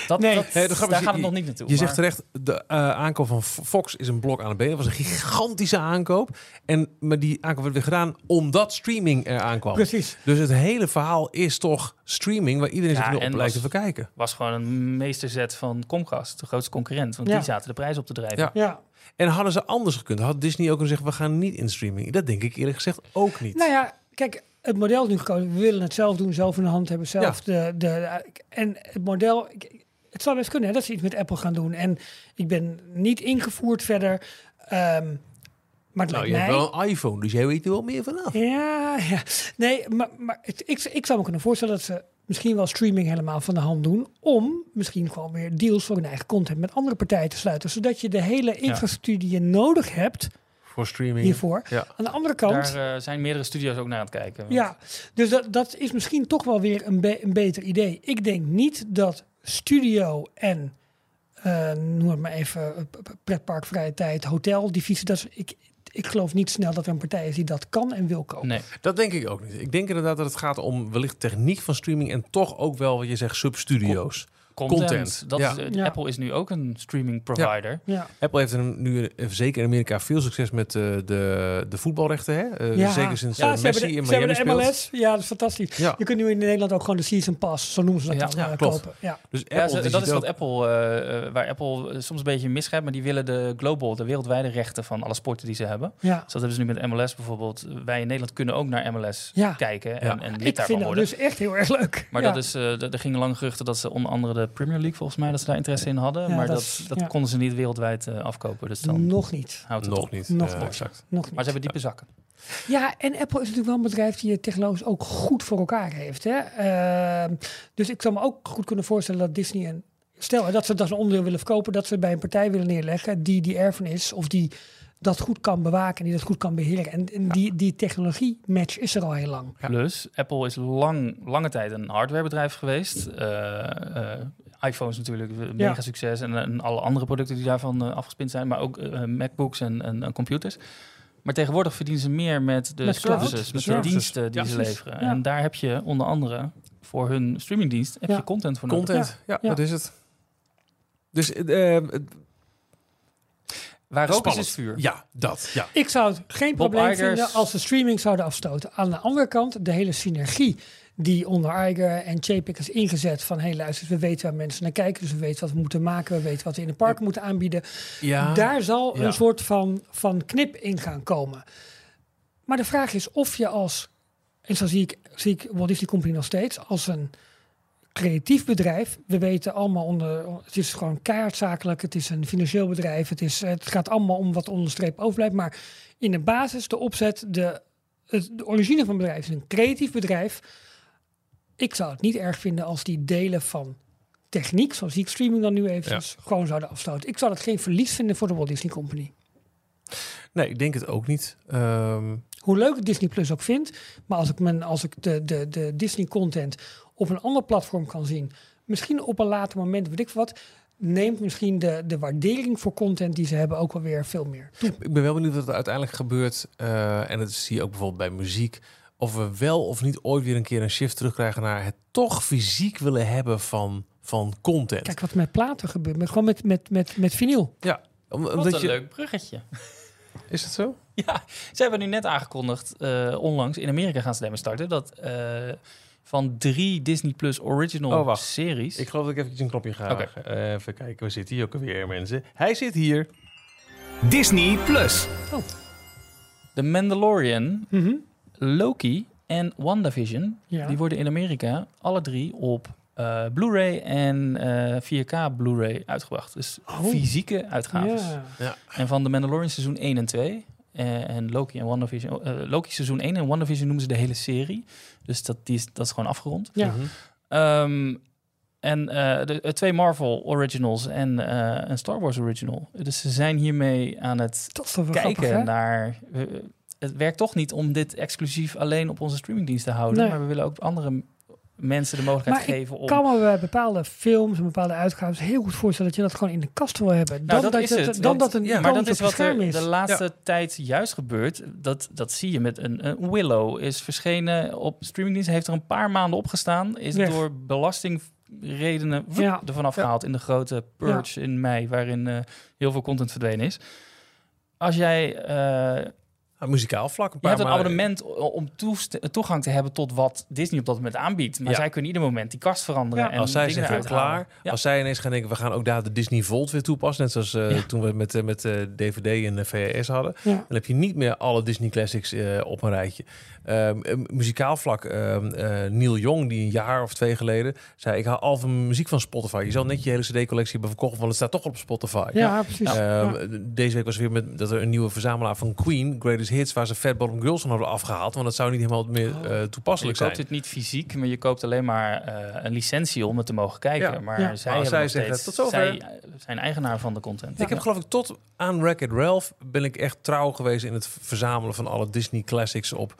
Dat, Nee. dat, Nee, de grap is, daar gaat je- het nog niet naartoe. Je maar- zegt terecht, de eh, aankoop van Fox is een blok aan de been. Dat was een gigantische aankoop. En, maar die aankoop werd weer gedaan omdat streaming eraan kwam. Precies. Dus het hele verhaal is toch streaming... waar iedereen Ja, zich nu op lijkt te was- verkijken. was gewoon een meesterzet van Comcast, de grootste concurrent. Want Ja. die zaten de prijs op te drijven. Ja. Ja. En hadden ze anders gekund? Had Disney ook kunnen zeggen, we gaan niet in streaming? Dat denk ik eerlijk gezegd ook niet. Nou ja, kijk, het model is nu gekozen. We willen het zelf doen, zelf in de hand hebben, zelf de, de... En het model... Het zou best kunnen hè, dat ze iets met Apple gaan doen. En ik ben niet ingevoerd verder. ehm, maar het nou, je lijkt hebt mij... wel een iPhone, dus jij weet er wel meer vanaf. Ja, ja. Nee, maar, maar het, ik, ik zou me kunnen voorstellen dat ze misschien wel streaming helemaal van de hand doen. Om misschien gewoon weer deals voor hun eigen content met andere partijen te sluiten. Zodat je de hele infrastructuur die je nodig hebt Voor streaming. hiervoor. Ja. Aan de andere kant. Daar eh, zijn meerdere studio's ook naar aan het kijken. Ja, dus dat, dat is misschien toch wel weer een, be- een beter idee. Ik denk niet dat studio en eh, noem het maar even eh, pretpark, vrije tijd, hotel divisie. Dat is, ik, ik geloof niet snel dat er een partij is die dat kan en wil kopen. Nee. Dat denk ik ook niet. Ik denk inderdaad dat het gaat om wellicht techniek van streaming en toch ook wel wat je zegt substudio's. Content. Content, Dat ja. is, eh, Ja. Apple is nu ook een streaming provider. Ja, Apple heeft er nu zeker in Amerika veel succes met eh, de, de voetbalrechten. Hè? Eh, ja. Zeker sinds ja, ze Messi de, in Miami de speelt. MLS. Ja, dat is fantastisch. Ja, Je kunt nu in Nederland ook gewoon de season pass, zo noemen ze dat Ja, dan, ja, klopt. kopen. Ja. dus Apple Ja, ze- die dat is wat Apple, waar Apple soms een beetje misgrijpt, maar die willen de global, de wereldwijde rechten van alle sporten die ze hebben. ja. Dus dat hebben ze nu met MLS bijvoorbeeld. Wij in Nederland kunnen ook naar MLS Ja. kijken en, Ja. en lid Ik daarvan vind dat worden. dus echt heel erg leuk. Maar ja. dat is, eh, er gingen lange geruchten dat ze onder andere de Premier League volgens mij dat ze daar interesse in hadden. Ja, maar dat dat, is- dat ja. konden ze niet wereldwijd eh, afkopen. Dus dan Nog niet. houdt het nog op. niet. Nog eh, niet. exact. Nog niet. Maar ze hebben diepe zakken. Ja, en Apple is natuurlijk wel een bedrijf die het technologisch ook goed voor elkaar heeft. Hè? Ehm, dus ik zou me ook goed kunnen voorstellen dat Disney een. Stel dat ze dat een onderdeel willen verkopen, dat ze bij een partij willen neerleggen die die erfenis of die dat goed kan bewaken en die dat goed kan beheren. En, en die, die technologie-match is er al heel lang. Plus, Apple is lang, lange tijd een hardwarebedrijf geweest. Eh, eh, iPhones natuurlijk, Ja. mega succes. En, en alle andere producten die daarvan eh, afgespind zijn. Maar ook MacBooks en, en, en computers. Maar tegenwoordig verdienen ze meer met de Met services, met de diensten die Ja, ze leveren. Ja. En daar heb je onder andere voor hun streamingdienst heb Ja. je content voor nodig. Content, ja, Ja. dat is het. Dus Waar rook is, spannend. is vuur. Ja, dat. Ja. Ik zou het geen Bob probleem Igers. vinden als ze streaming zouden afstoten. Aan de andere kant, de hele synergie die onder Iger en JPEG is ingezet van... hey luister, we weten waar mensen naar kijken, dus we weten wat we moeten maken... we weten wat we in de parken moeten aanbieden. ja. Daar zal Ja. een soort van, van knip in gaan komen. Maar de vraag is of je als, en zo zie ik, zie ik Walt Disney Company nog steeds, als een creatief bedrijf. We weten allemaal onder, het is gewoon keihard het is een financieel bedrijf, het, is, het gaat allemaal om wat onder de streep overblijft. Maar in de basis, de opzet, de, het, de origine van het bedrijf is een creatief bedrijf. Ik zou het niet erg vinden als die delen van techniek, zoals ik streaming dan nu even, gewoon zouden afstoten. Ik zou dat geen verlies vinden voor de Walt Disney Company. Nee, ik denk het ook niet. Ehm, Hoe leuk ik Disney Plus ook vind, maar als ik, mijn, als ik de, de, de Disney content op een ander platform kan zien, misschien op een later moment, weet ik wat, neemt misschien de, de waardering voor content die ze hebben ook alweer veel meer toe. ik ben wel benieuwd wat er uiteindelijk gebeurt. eh, en dat zie je ook bijvoorbeeld bij muziek. Of we wel of niet ooit weer een keer een shift terugkrijgen naar het toch fysiek willen hebben van, van content. Kijk wat met platen gebeurt, met, gewoon met, met, met, met vinyl. ja, om- Wat omdat een je, leuk bruggetje. Is het zo? Ja, ze hebben nu net aangekondigd, eh, onlangs, in Amerika gaan ze daarmee starten, dat eh, van drie Disney Plus original Oh, wacht. series... Ik geloof dat ik even een knopje ga. Oké. eh, even kijken, waar zit hij ook alweer, mensen? Hij zit hier. Disney Plus. The Mandalorian, Mhm. Loki en WandaVision, Ja. die worden in Amerika alle drie op eh, Blu-ray en eh 4K Blu-ray uitgebracht. Dus Oh. fysieke uitgaves. Ja. En van The Mandalorian seizoen 1 en 2. eh, en Loki en WandaVision. eh, Loki seizoen 1 en WandaVision noemen ze de hele serie. Dus dat, die is, dat is gewoon afgerond. Ja. Mhm. Ehm, en eh, de, eh, twee Marvel Originals en eh, een Star Wars Original. Dus ze zijn hiermee aan het Dat is toch wel kijken grappig, naar... het werkt toch niet om dit exclusief alleen op onze streamingdienst te houden. Nee. Maar we willen ook andere mensen de mogelijkheid Maar geven om... Ik kan me bij bepaalde films en bepaalde uitgaven heel goed voorstellen dat je dat gewoon in de kast wil hebben. Nou, Dan dat is je- het. Dan Want- dat een ja, Maar dat is wat er is. de laatste tijd juist gebeurt. Dat, dat zie je met een, een Willow is verschenen op streamingdienst. Heeft er een paar maanden opgestaan. Is door belastingredenen Ja. ervan afgehaald in de grote purge in mei. Waarin eh, heel veel content verdwenen is. Als jij... eh, Muzikaal vlak een je paar hebt een abonnement om toest- toegang te hebben tot wat Disney op dat moment aanbiedt. Maar Ja. zij kunnen ieder moment die kast veranderen. Ja. En Als zij halen. klaar, Ja. als zij ineens gaan denken, we gaan ook daar de Disney Volt weer toepassen, net zoals eh, Ja. toen we met, eh, met eh, DVD en VHS hadden, Ja. dan heb je niet meer alle Disney classics eh, op een rijtje. Ehm, eh, muzikaal vlak, ehm, eh, Neil Young, die een jaar of twee geleden zei, ik haal al van muziek van Spotify. Je zal net je hele CD-collectie hebben verkocht, want het staat toch op Spotify. Ja, precies. Ehm, Ja. Deze week was weer met dat er een nieuwe verzamelaar van Queen, Greatest Hits, waar ze Fat Bottom Girls van hadden afgehaald, want dat zou niet helemaal meer Oh. eh, Je toepasselijk koopt zijn. het niet fysiek, maar je koopt alleen maar eh, een licentie om het te mogen kijken. Ja. Maar Ja. zij, nog zeggen, steeds, tot zover. zij zijn eigenaar van de content. Ik heb geloof ik tot aan Wreck-It Ralph ben ik echt trouw geweest in het verzamelen van alle Disney classics op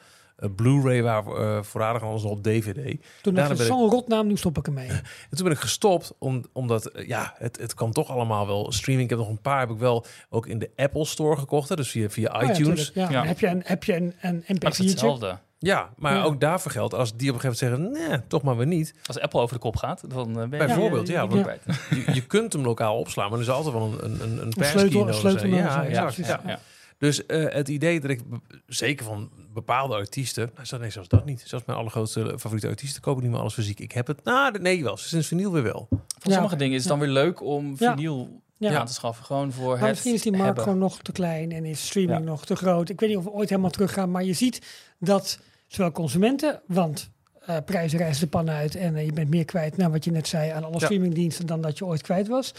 Blu-ray waar uh, voorradig anders op DVD. Toen dacht ik, zo'n rotnaam, nu stop ik ermee. en toen ben ik gestopt, om, omdat eh, ja, het, het kan toch allemaal wel streaming. Ik heb nog een paar, heb ik wel ook in de Apple Store gekocht, hè, dus via, via Oh iTunes. Ja, ja. Heb je een, heb je een, een Maar het is MP4'tje? hetzelfde. Ja, maar Ja. ook daarvoor geldt, als die op een gegeven moment zeggen, nee, toch maar weer niet. Als Apple over de kop gaat, dan eh, ben je Bijvoorbeeld, ja, ja, want kwijt. je, je kunt hem lokaal opslaan, maar er is altijd wel een, een, een, een passkey sleutel- nodig Ja, exact. ja. Dus eh, het idee dat ik, zeker van bepaalde artiesten, nou, zo- nee, zelfs dat niet. Zelfs mijn allergrootste favoriete artiesten kopen niet meer alles fysiek. Ik heb het, nou, nee, wel. Sinds vinyl weer wel. Voor Ja, sommige dingen is het dan weer leuk om vinyl Ja. aan te schaffen. Gewoon voor Maar het misschien is die markt hebben. gewoon nog te klein en is streaming Ja. nog te groot. Ik weet niet of we ooit helemaal teruggaan, maar je ziet dat zowel consumenten, want eh, prijzen reizen de pan uit en eh, je bent meer kwijt, naar wat je net zei, aan alle Ja. streamingdiensten dan dat je ooit kwijt was.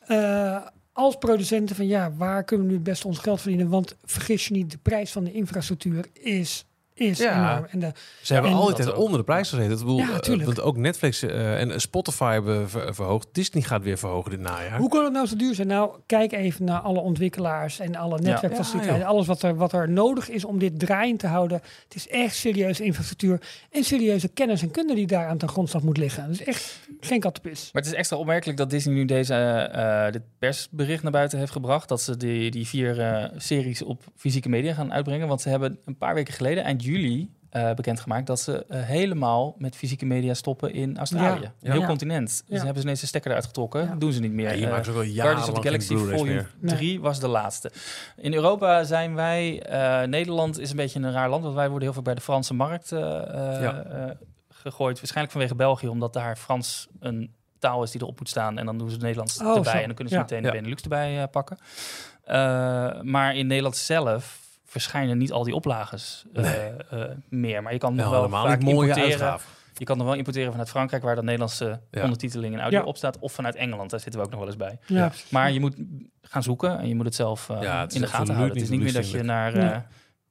Eh, als producenten van ja, waar kunnen we nu het beste ons geld verdienen? Want vergis je niet, de prijs van de infrastructuur is, is Ja. enorm. En de, Ze hebben En- altijd onder de prijs gezeten. Dat bedoel, Ja, eh, want ook Netflix eh, en Spotify hebben ver- verhoogd. Disney gaat weer verhogen dit najaar. Hoe kan het nou zo duur zijn? Nou, kijk even naar alle ontwikkelaars en alle netwerkfaciliteiten. Ja, alles wat er, wat er nodig is om dit draaiend te houden. Het is echt serieuze infrastructuur en serieuze kennis en kunde die daar aan ten grondslag moet liggen. Dus echt geen kattenpis. Maar het is extra opmerkelijk dat Disney nu deze, eh, eh, dit persbericht naar buiten heeft gebracht. Dat ze die, die vier eh, series op fysieke media gaan uitbrengen. Want ze hebben een paar weken geleden, eind juli, eh, bekendgemaakt dat ze eh, helemaal met fysieke media stoppen in Australië. Ja. Een heel Ja. continent. Dus Ja. hebben ze ineens de stekker eruit getrokken. Ja. Doen ze niet meer. Eh, maakt ze ook al Guardians of the Galaxy Volume meer. Nee. 3 was de laatste. In Europa zijn wij, eh, Nederland is een beetje een raar land, want wij worden heel veel bij de Franse markt eh, eh, Ja. eh, gegooid. Waarschijnlijk vanwege België, omdat daar Frans een taal is die erop moet staan. En dan doen ze het Nederlands Oh, erbij zo. en dan kunnen ze Ja. meteen Ja. de Benelux erbij pakken. Eh, maar in Nederland zelf verschijnen niet al die oplages eh, Nee. eh, meer. Maar je kan nog wel vaak mooie importeren. Je kan nog wel importeren vanuit Frankrijk, waar de Nederlandse Ja. ondertiteling en audio Ja. op staat. Of vanuit Engeland, daar zitten we ook nog wel eens bij. Ja, Ja. Maar je moet gaan zoeken en je moet het zelf eh, Ja, het in de gaten houden. Het is niet meer dat je naar, Nee. eh, Naar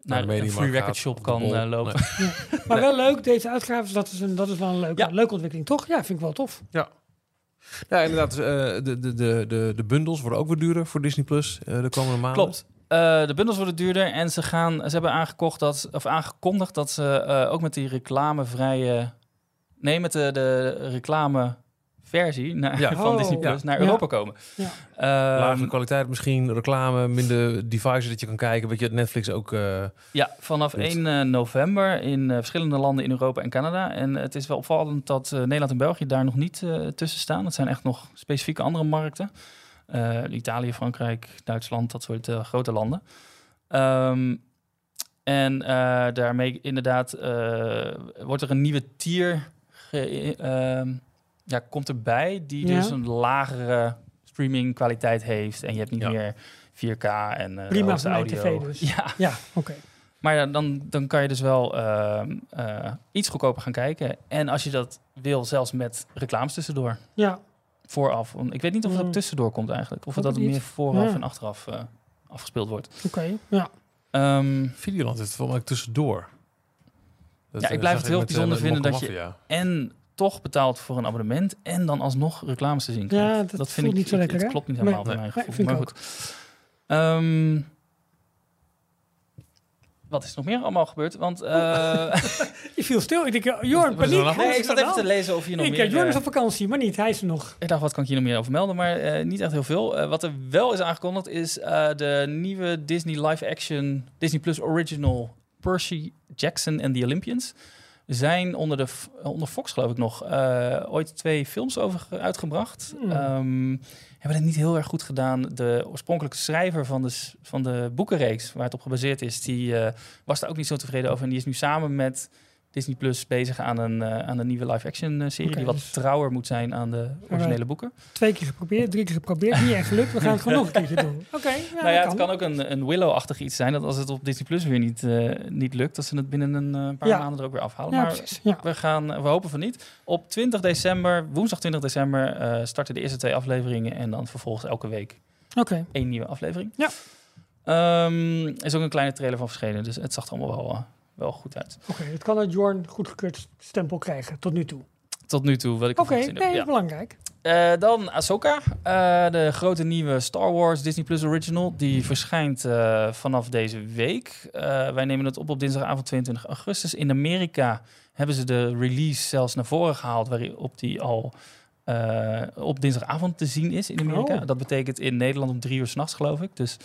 naar de een Mediamarkt free record gaat, shop kan lopen. Nee. Maar wel leuk, deze uitgaven, dat is, een, dat is wel een leuke, Ja. leuke ontwikkeling, toch? Ja, vind ik wel tof. Ja, inderdaad. eh, de, de, de, de, de bundels worden ook weer duurder voor Disney Plus eh, de komende maanden. Klopt. Eh, de bundels worden duurder en ze, gaan, ze hebben aangekocht dat, of aangekondigd dat ze eh, ook met die reclamevrije... Nee, met de, de reclameversie naar, Ja. van Oh. Disney Plus Ja. naar Ja. Europa komen. Ja. Ehm, Lagere kwaliteit misschien, reclame, minder devices dat je kan kijken. Weet je, Netflix ook... eh, Ja, vanaf Goed. 1 eh, november in verschillende landen in Europa en Canada. En het is wel opvallend dat Nederland en België daar nog niet eh, tussen staan. Dat zijn echt nog specifieke andere markten. Eh, Italië, Frankrijk, Duitsland, dat soort eh, grote landen. Ehm, en eh, daarmee inderdaad eh, wordt er een nieuwe tier ge- ehm, ja, komt erbij, die Ja. dus een lagere streaming kwaliteit heeft. En je hebt niet Ja. meer 4K en eh Prima voor audio. tv dus. Ja, Ja, oké. maar ja, dan, dan kan je dus wel ehm, eh, iets goedkoper gaan kijken. En als je dat wil, zelfs met reclames tussendoor. Ja, Vooraf. Want Ik weet niet of het Mm. tussendoor komt eigenlijk. Of dat het meer vooraf Ja. en achteraf eh, afgespeeld wordt. oké. Ja. Ehm, Videoland het volgens mij tussendoor. Dat, Ja, ik eh, blijf het heel eh, bijzonder met vinden dat je- en toch betaalt voor een abonnement. En dan alsnog reclames te zien Ja, krijgt. dat vind voelt ik niet zo lekker, Het klopt niet Nee. helemaal bij Nee. mijn Nee, gevoel. maar goed. Ehm, wat is nog meer allemaal gebeurd? Want eh, Je viel stil. Ik denk, eh, Jorn, paniek. nee, ik zat er even te lezen of je nog Ik meer... kijk, Jorn eh, is op vakantie, maar niet. Hij is er nog. Ik dacht, wat kan ik hier nog meer over melden? Maar eh, niet echt heel veel. Eh, wat er wel is aangekondigd is eh, de nieuwe Disney live-action Disney Plus Original Percy Jackson en the Olympians. Zijn onder, de, f- onder Fox, geloof ik nog, eh, ooit twee films over ge- uitgebracht. Hmm. Ehm, hebben het niet heel erg goed gedaan. De oorspronkelijke schrijver van de, van de boekenreeks, waar het op gebaseerd is, die eh, was daar ook niet zo tevreden over. En die is nu samen met Disney Plus bezig aan een, eh, aan een nieuwe live-action eh, serie. Die wat dus- trouwer moet zijn aan de originele boeken. Twee keer geprobeerd, drie keer geprobeerd. Niet echt gelukt. We gaan het gewoon nog een keertje doen. Oké, ja, nou ja, dat het kan ook een, een Willow-achtig iets zijn. Dat als het op Disney Plus weer niet, eh, niet lukt, dat ze het binnen een paar Ja. maanden er ook weer afhalen. Ja, maar precies. Ja. we, gaan, we hopen van niet. Op 20 december, woensdag 20 december, starten de eerste twee afleveringen. En dan vervolgens elke week Oké. één nieuwe aflevering. Ja. Ehm, er is ook een kleine trailer van verschenen, dus het zag er allemaal wel, wel goed uit. Oké, het kan uit Jorn goedgekeurd stempel krijgen tot nu toe. tot nu toe wat ik Oké, nee. Ja. belangrijk. Eh, dan Ahsoka, eh, de grote nieuwe Star Wars Disney Plus Original. Die verschijnt eh, vanaf deze week. Wij nemen het op op dinsdagavond 22 augustus. In Amerika hebben ze de release zelfs naar voren gehaald... waarop die al eh, op dinsdagavond te zien is in Amerika. Oh. Dat betekent in Nederland om drie uur s'nachts, geloof ik. Dus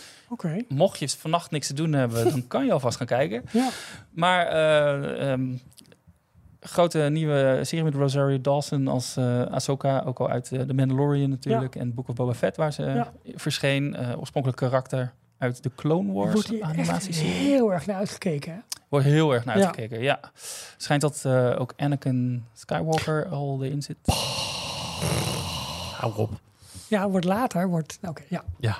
mocht je vannacht niks te doen hebben... dan kan je alvast gaan kijken. Ja. Maar eh, ehm, grote nieuwe serie met Rosario Dawson als eh Ahsoka, ook al uit eh, The Mandalorian natuurlijk en Book of Boba Fett waar ze Ja. verscheen. Oorspronkelijk karakter uit de Clone Wordt Wars hier echt animatieserie. heel erg naar uitgekeken. Hè? Wordt heel erg naar uitgekeken, ja. Schijnt dat ook Anakin Skywalker al erin zit. Hou op. Ja, wordt later. Wordt, Oké, ja. Ja.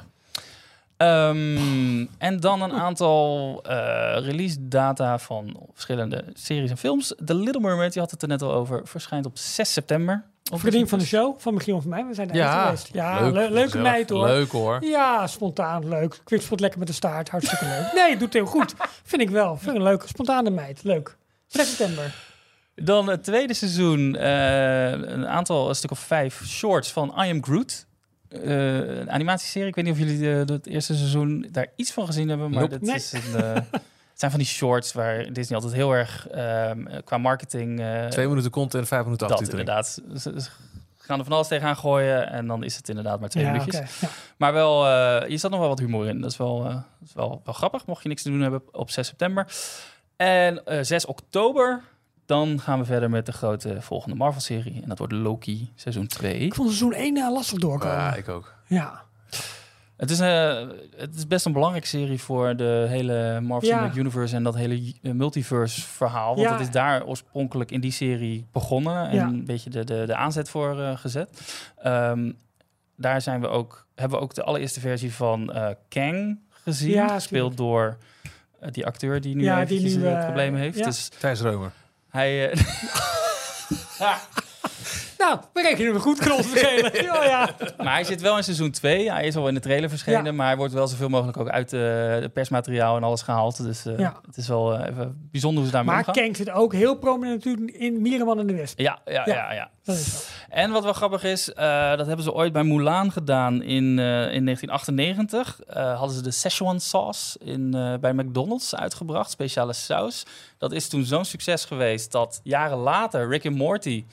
Ehm, en dan een aantal eh, release data van verschillende series en films. The Little Mermaid, je had het er net al over, verschijnt op 6 september. Op Vriendin van de show, van Michiel van mij. We zijn er Ja, geweest. Ja, leuk, le- leuke meid hoor. Leuk hoor. Ja, spontaan, leuk. Quickspot lekker met de staart, hartstikke leuk. Nee, doet heel goed. Vind ik wel. Vind ik een leuke, spontane meid. Leuk. 6 september. Dan het tweede seizoen, eh, een aantal, een stuk of vijf shorts van I Am Groot. Eh, een animatieserie. Ik weet niet of jullie eh, het eerste seizoen daar iets van gezien hebben, maar Nope. Nee. is een, eh, het zijn van die shorts waar Disney altijd heel erg ehm, qua marketing eh, Twee minuten content, vijf minuten dat inderdaad. Ze, ze gaan er van alles tegenaan gooien en dan is het inderdaad maar twee ja, minuutjes. Ja. Maar wel, eh je zat nog wel wat humor in. Dat is wel, eh, dat is wel, wel grappig, mocht je niks te doen hebben op 6 september. En eh 6 oktober, dan gaan we verder met de grote volgende Marvel-serie. En dat wordt Loki, seizoen 2. Ik vond seizoen 1 uh, lastig doorkomen. Ja, Ja. ik ook. Het is, eh, het is best een belangrijke serie voor de hele Marvel Ja. Cinematic Universe en dat hele eh, multiverse verhaal. Want Ja. het is daar oorspronkelijk in die serie begonnen en Ja. een beetje de, de, de aanzet voor eh, gezet. Ehm, daar zijn we ook, hebben we ook de allereerste versie van eh, Kang gezien. Ja, gespeeld door eh, die acteur die nu Ja, ja, die nu, eh, problemen heeft. ja. Dus Thijs Reumer. Hij... eh, Nou, we rekenen we goed, Krol schelen. ja, ja. Maar hij zit wel in seizoen 2. Hij is al in de trailer verschenen. Ja. Maar hij wordt wel zoveel mogelijk ook uit de, de persmateriaal en alles gehaald. Dus eh, Ja. het is wel eh, even bijzonder hoe ze daarmee Maar omgaan. Kang zit ook heel prominent natuurlijk in Mierenman en de Wesp. Ja, ja, Ja. ja. En wat wel grappig is, eh, dat hebben ze ooit bij Mulan gedaan in, eh, in 1998. Eh, hadden ze de Szechuan sauce in, eh, bij McDonald's uitgebracht, speciale saus. Dat is toen zo'n succes geweest dat jaren later Rick en Morty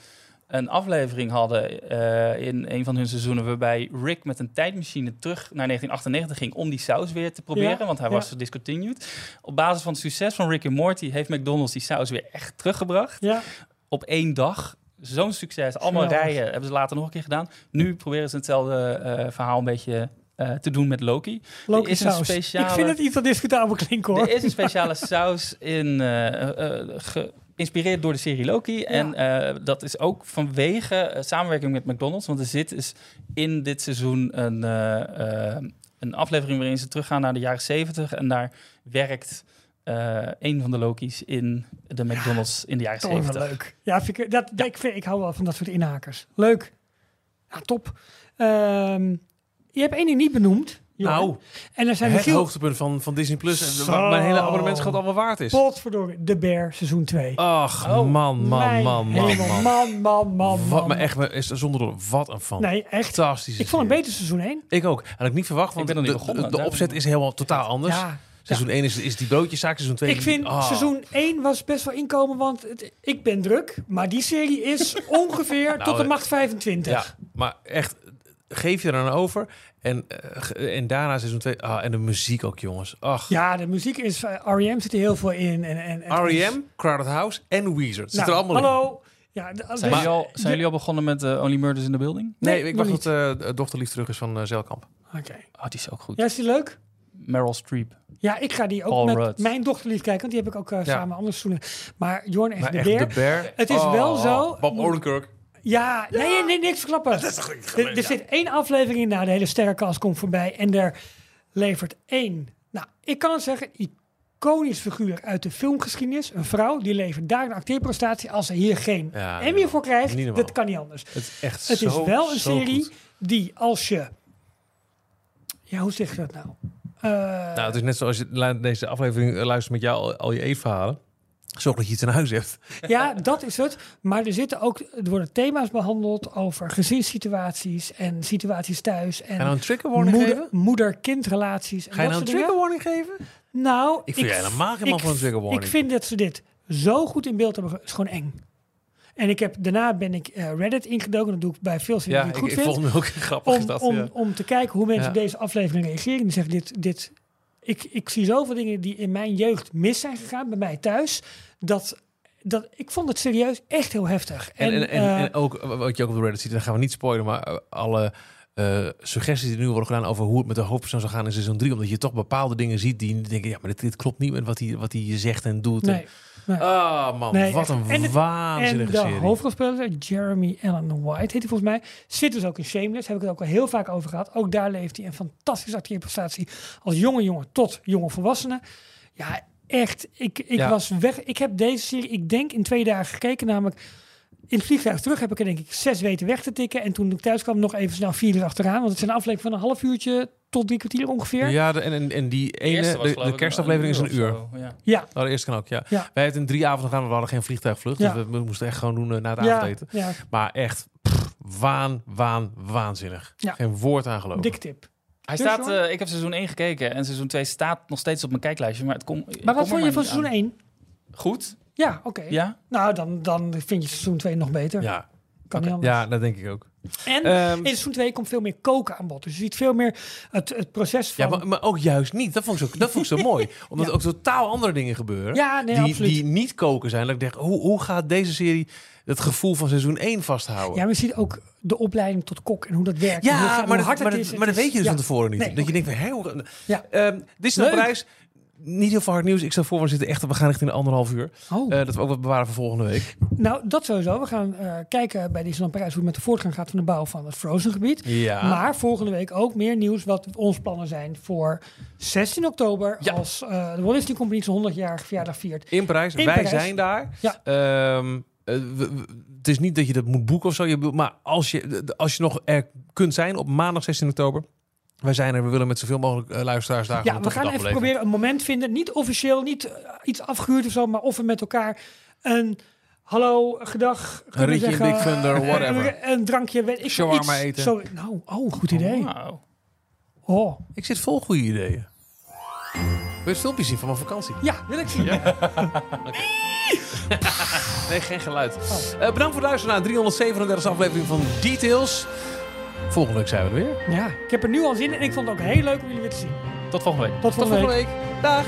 een aflevering hadden eh, in een van hun seizoenen... waarbij Rick met een tijdmachine terug naar 1998 ging om die saus weer te proberen, Ja, want hij ja. was discontinued. Op basis van het succes van Rick en Morty heeft McDonald's die saus weer echt teruggebracht Ja, op één dag. Zo'n succes. Allemaal rijen hebben ze later nog een keer gedaan. Nu proberen ze hetzelfde eh, verhaal een beetje eh, te doen met Loki. Loki is een saus. speciale- Ik vind het iets dat discutabel klinken hoor. Er is een speciale saus in, eh, geïnspireerd door de serie Loki. En eh, dat is ook vanwege eh, samenwerking met McDonald's. Want er zit dus in dit seizoen een, eh, een aflevering waarin ze teruggaan naar de jaren 70. En daar werkt een van de Loki's in de McDonald's in de jaren Toch wel 70. leuk. Ja, vind ik, dat, Ik, vind, ik hou wel van dat soort inhakers. Leuk. Ja, top. Ehm, je hebt één ding niet benoemd. Nou, en er zijn het Michiel... hoogtepunt van, van Disney Plus. En mijn hele abonnementschat al wel waard is. Potverdorie, The Bear, seizoen 2. Ach, Oh, man, man, man, man, man. man, man, man, Wat me echt, me- is zonder door, wat een fan. Nee, echt. Fantastische Ik vond het beter seizoen 1. Ik ook. Had ik niet verwacht, want ben nog niet de, begonnen, de, de opzet is helemaal totaal anders. Ja, Seizoen 1 is, is die broodjeszaak, seizoen 2... ik vind ah. seizoen 1 was best wel inkomen, want het- ik ben druk. Maar die serie is ongeveer tot de eh, macht 25. Ja, maar echt, geef je er dan over. En, eh, en daarna seizoen 2... Ah, en de muziek ook, jongens. Ach. Ja, de muziek is... eh, R.E.M. zit er heel veel in. En, en, en R.E.M., Crowded House en Weezer. Het zit Nou, er allemaal in. hallo. Ja, de- Zijn, dus- jullie, al, zijn jullie al begonnen met eh, Only Murders in the Building? Nee, Nee, ik wacht tot eh, de dochterlief terug is van Zeilkamp. Oké. Oh, die is ook goed. Ja, is die leuk? Meryl Streep. Ja, ik ga die ook Paul met Rudd. mijn dochter lief kijken, want die heb ik ook samen anders seizoenen. Maar Jorn is de bear. Het is wel zo- Bob Odenkirk. Ja, nee, nee, nee, niks verklappen. Er, er zit één aflevering in, nou, de hele sterrenkast komt voorbij en er levert één. Nou, ik kan het zeggen, iconisch figuur uit de filmgeschiedenis. Een vrouw, die levert daar een acteerprestatie als ze hier geen Ja, Emmy voor krijgt. Niet. Dat kan niet anders. Het is echt Het is zo, wel een serie goed. die als je... Ja, hoe zeg je dat nou? Nou, het is net zoals je deze aflevering eh, luistert met jou al, al je eetverhalen. Zorg dat je iets in huis hebt. Ja, dat is het. Maar er zitten ook, er worden thema's behandeld over gezinssituaties en situaties thuis. Ga je En nou een trigger warning moeder- geven? moeder-kindrelaties. Ga je nou een trigger warning geven? Nou, Ik vind jij helemaal geen man ik- van een trigger warning. Ik vind dat ze dit zo goed in beeld hebben. is gewoon eng. En ik heb, daarna ben ik eh, Reddit ingedoken. Dat doe ik bij veel series Ja, die ik ik, goed ik vind. volg nu ook grappig. om, dat, om, ja. om te kijken hoe mensen Ja. op deze aflevering reageren. Die zeggen dit, dit. Ik, ik zie zoveel dingen die in mijn jeugd mis zijn gegaan bij mij thuis. Dat, dat ik vond het serieus echt heel heftig. En, en, en, eh, en ook wat je ook op de Reddit ziet, dan gaan we niet spoilen, maar eh, alle eh, suggesties die nu worden gedaan over hoe het met de hoofdpersoon zou gaan in seizoen 3, omdat je toch bepaalde dingen ziet die denken, ja, maar dit, dit klopt niet met wat hij, wat hij zegt en doet. nee. En, ah man, Nee, wat een en het- En waanzinnige de serie. hoofdrolspeler, Jeremy Allen White, heet hij volgens mij, zit dus ook in Shameless. Heb ik het ook al heel vaak over gehad. Ook daar leeft hij een fantastische acteerprestatie als jonge jongen tot jonge volwassene. Ja, echt. Ik, ik Ja. was weg. Ik heb deze serie, ik denk in twee dagen gekeken, namelijk in het vliegtuig terug heb ik er denk ik zes weten weg te tikken. En toen ik thuis kwam nog even snel vier uur achteraan. Want het zijn afleveringen van een half uurtje tot drie kwartier ongeveer. Ja, de, en, en, en die ene, de, de kerstaflevering is een uur. zo, Ja. ja. Oh, de eerste kan ook, ja. Ja. Wij hebben in drie avonden gedaan, we hadden geen vliegtuigvlucht. Ja. Dus we, we moesten echt gewoon doen eh, na het Ja, avondeten. ja, Maar echt, pff, waan, waan, waanzinnig. Ja. Geen woord aan geloven. dik tip. Hij Dus, staat, eh, ik heb seizoen 1 gekeken en seizoen 2 staat nog steeds op mijn kijklijstje. Maar, het kom, Maar wat kom vond je van seizoen aan. 1? Goed, Ja, oké. ja. Nou, dan, dan vind je seizoen 2 nog beter. Ja, kan niet anders. ja, dat denk ik ook. En Ehm, in seizoen 2 komt veel meer koken aan bod. Dus je ziet veel meer het, het proces van... Ja, maar, maar ook juist niet. Dat vond ik zo, dat vond ik zo mooi. Omdat er ook totaal andere dingen gebeuren. Ja, nee, die, absoluut. die niet koken zijn. Dat ik denk, hoe, hoe gaat deze serie het gevoel van seizoen 1 vasthouden? Ja, maar je ziet ook de opleiding tot kok en hoe dat werkt. Ja, hoe maar, dat, maar, dat, is. maar Het dat weet je dus van tevoren niet. Nee, dat je denkt, van, hé, hoe... Ja. Ehm, dit is naar Leuk. prijs. Niet heel veel hard nieuws. Ik stel voor, we zitten echt, we gaan richting de anderhalf uur. Oh, Eh, dat we ook wat bewaren voor volgende week. nou, dat sowieso. We gaan eh, kijken bij Disneyland Parijs hoe het met de voortgang gaat van de bouw van het Frozen gebied. Ja. Maar volgende week ook meer nieuws wat onze plannen zijn voor 16 oktober. Ja. Als eh, de Walt Disney Company zijn 100-jarige verjaardag viert. in Parijs. In Wij Parijs. zijn daar. Ja. Ehm, eh, het is niet dat je dat moet boeken of zo. Je, maar als je, als je nog er kunt zijn op maandag 16 oktober. Wij zijn er. We willen met zoveel mogelijk eh, luisteraars daar Ja, we een gaan even beleven. proberen een moment vinden. Niet officieel, niet eh, iets afgehuurd of zo, maar of we met elkaar een hallo, gedag. kunnen ritje in zeggen, Big Thunder, whatever. Een, een drankje, weet ik veel, Shawarma iets. eten. Zo, nou, oh, goed idee. Wauw. Oh, Ik zit vol goede ideeën. Wil je het filmpje zien van mijn vakantie? ja, wil ik zien. Nee, geen geluid. Oh. Eh, bedankt voor het luisteren naar de 337 aflevering van Details. Volgende week zijn we er weer. Ja, ik heb er nu al zin in en ik vond het ook heel leuk om jullie weer te zien. Tot volgende week. Tot Tot volgende volgende week. week. Dag.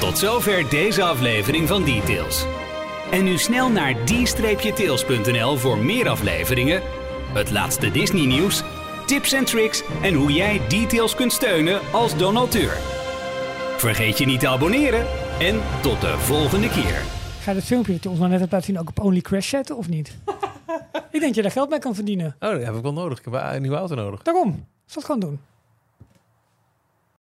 Tot zover deze aflevering van Details. En nu snel naar d-tails.nl voor meer afleveringen, het laatste Disney nieuws, tips en tricks en hoe jij Details kunt steunen als donateur. Vergeet je niet te abonneren en tot de volgende keer. Ga je dat filmpje dat je ons nou net hebt laten zien ook op Only Crash zetten of niet? ik denk dat je daar geld mee kan verdienen. Oh, dat heb ik wel nodig. Ik heb een nieuwe auto nodig. Daarom, zal het gewoon doen.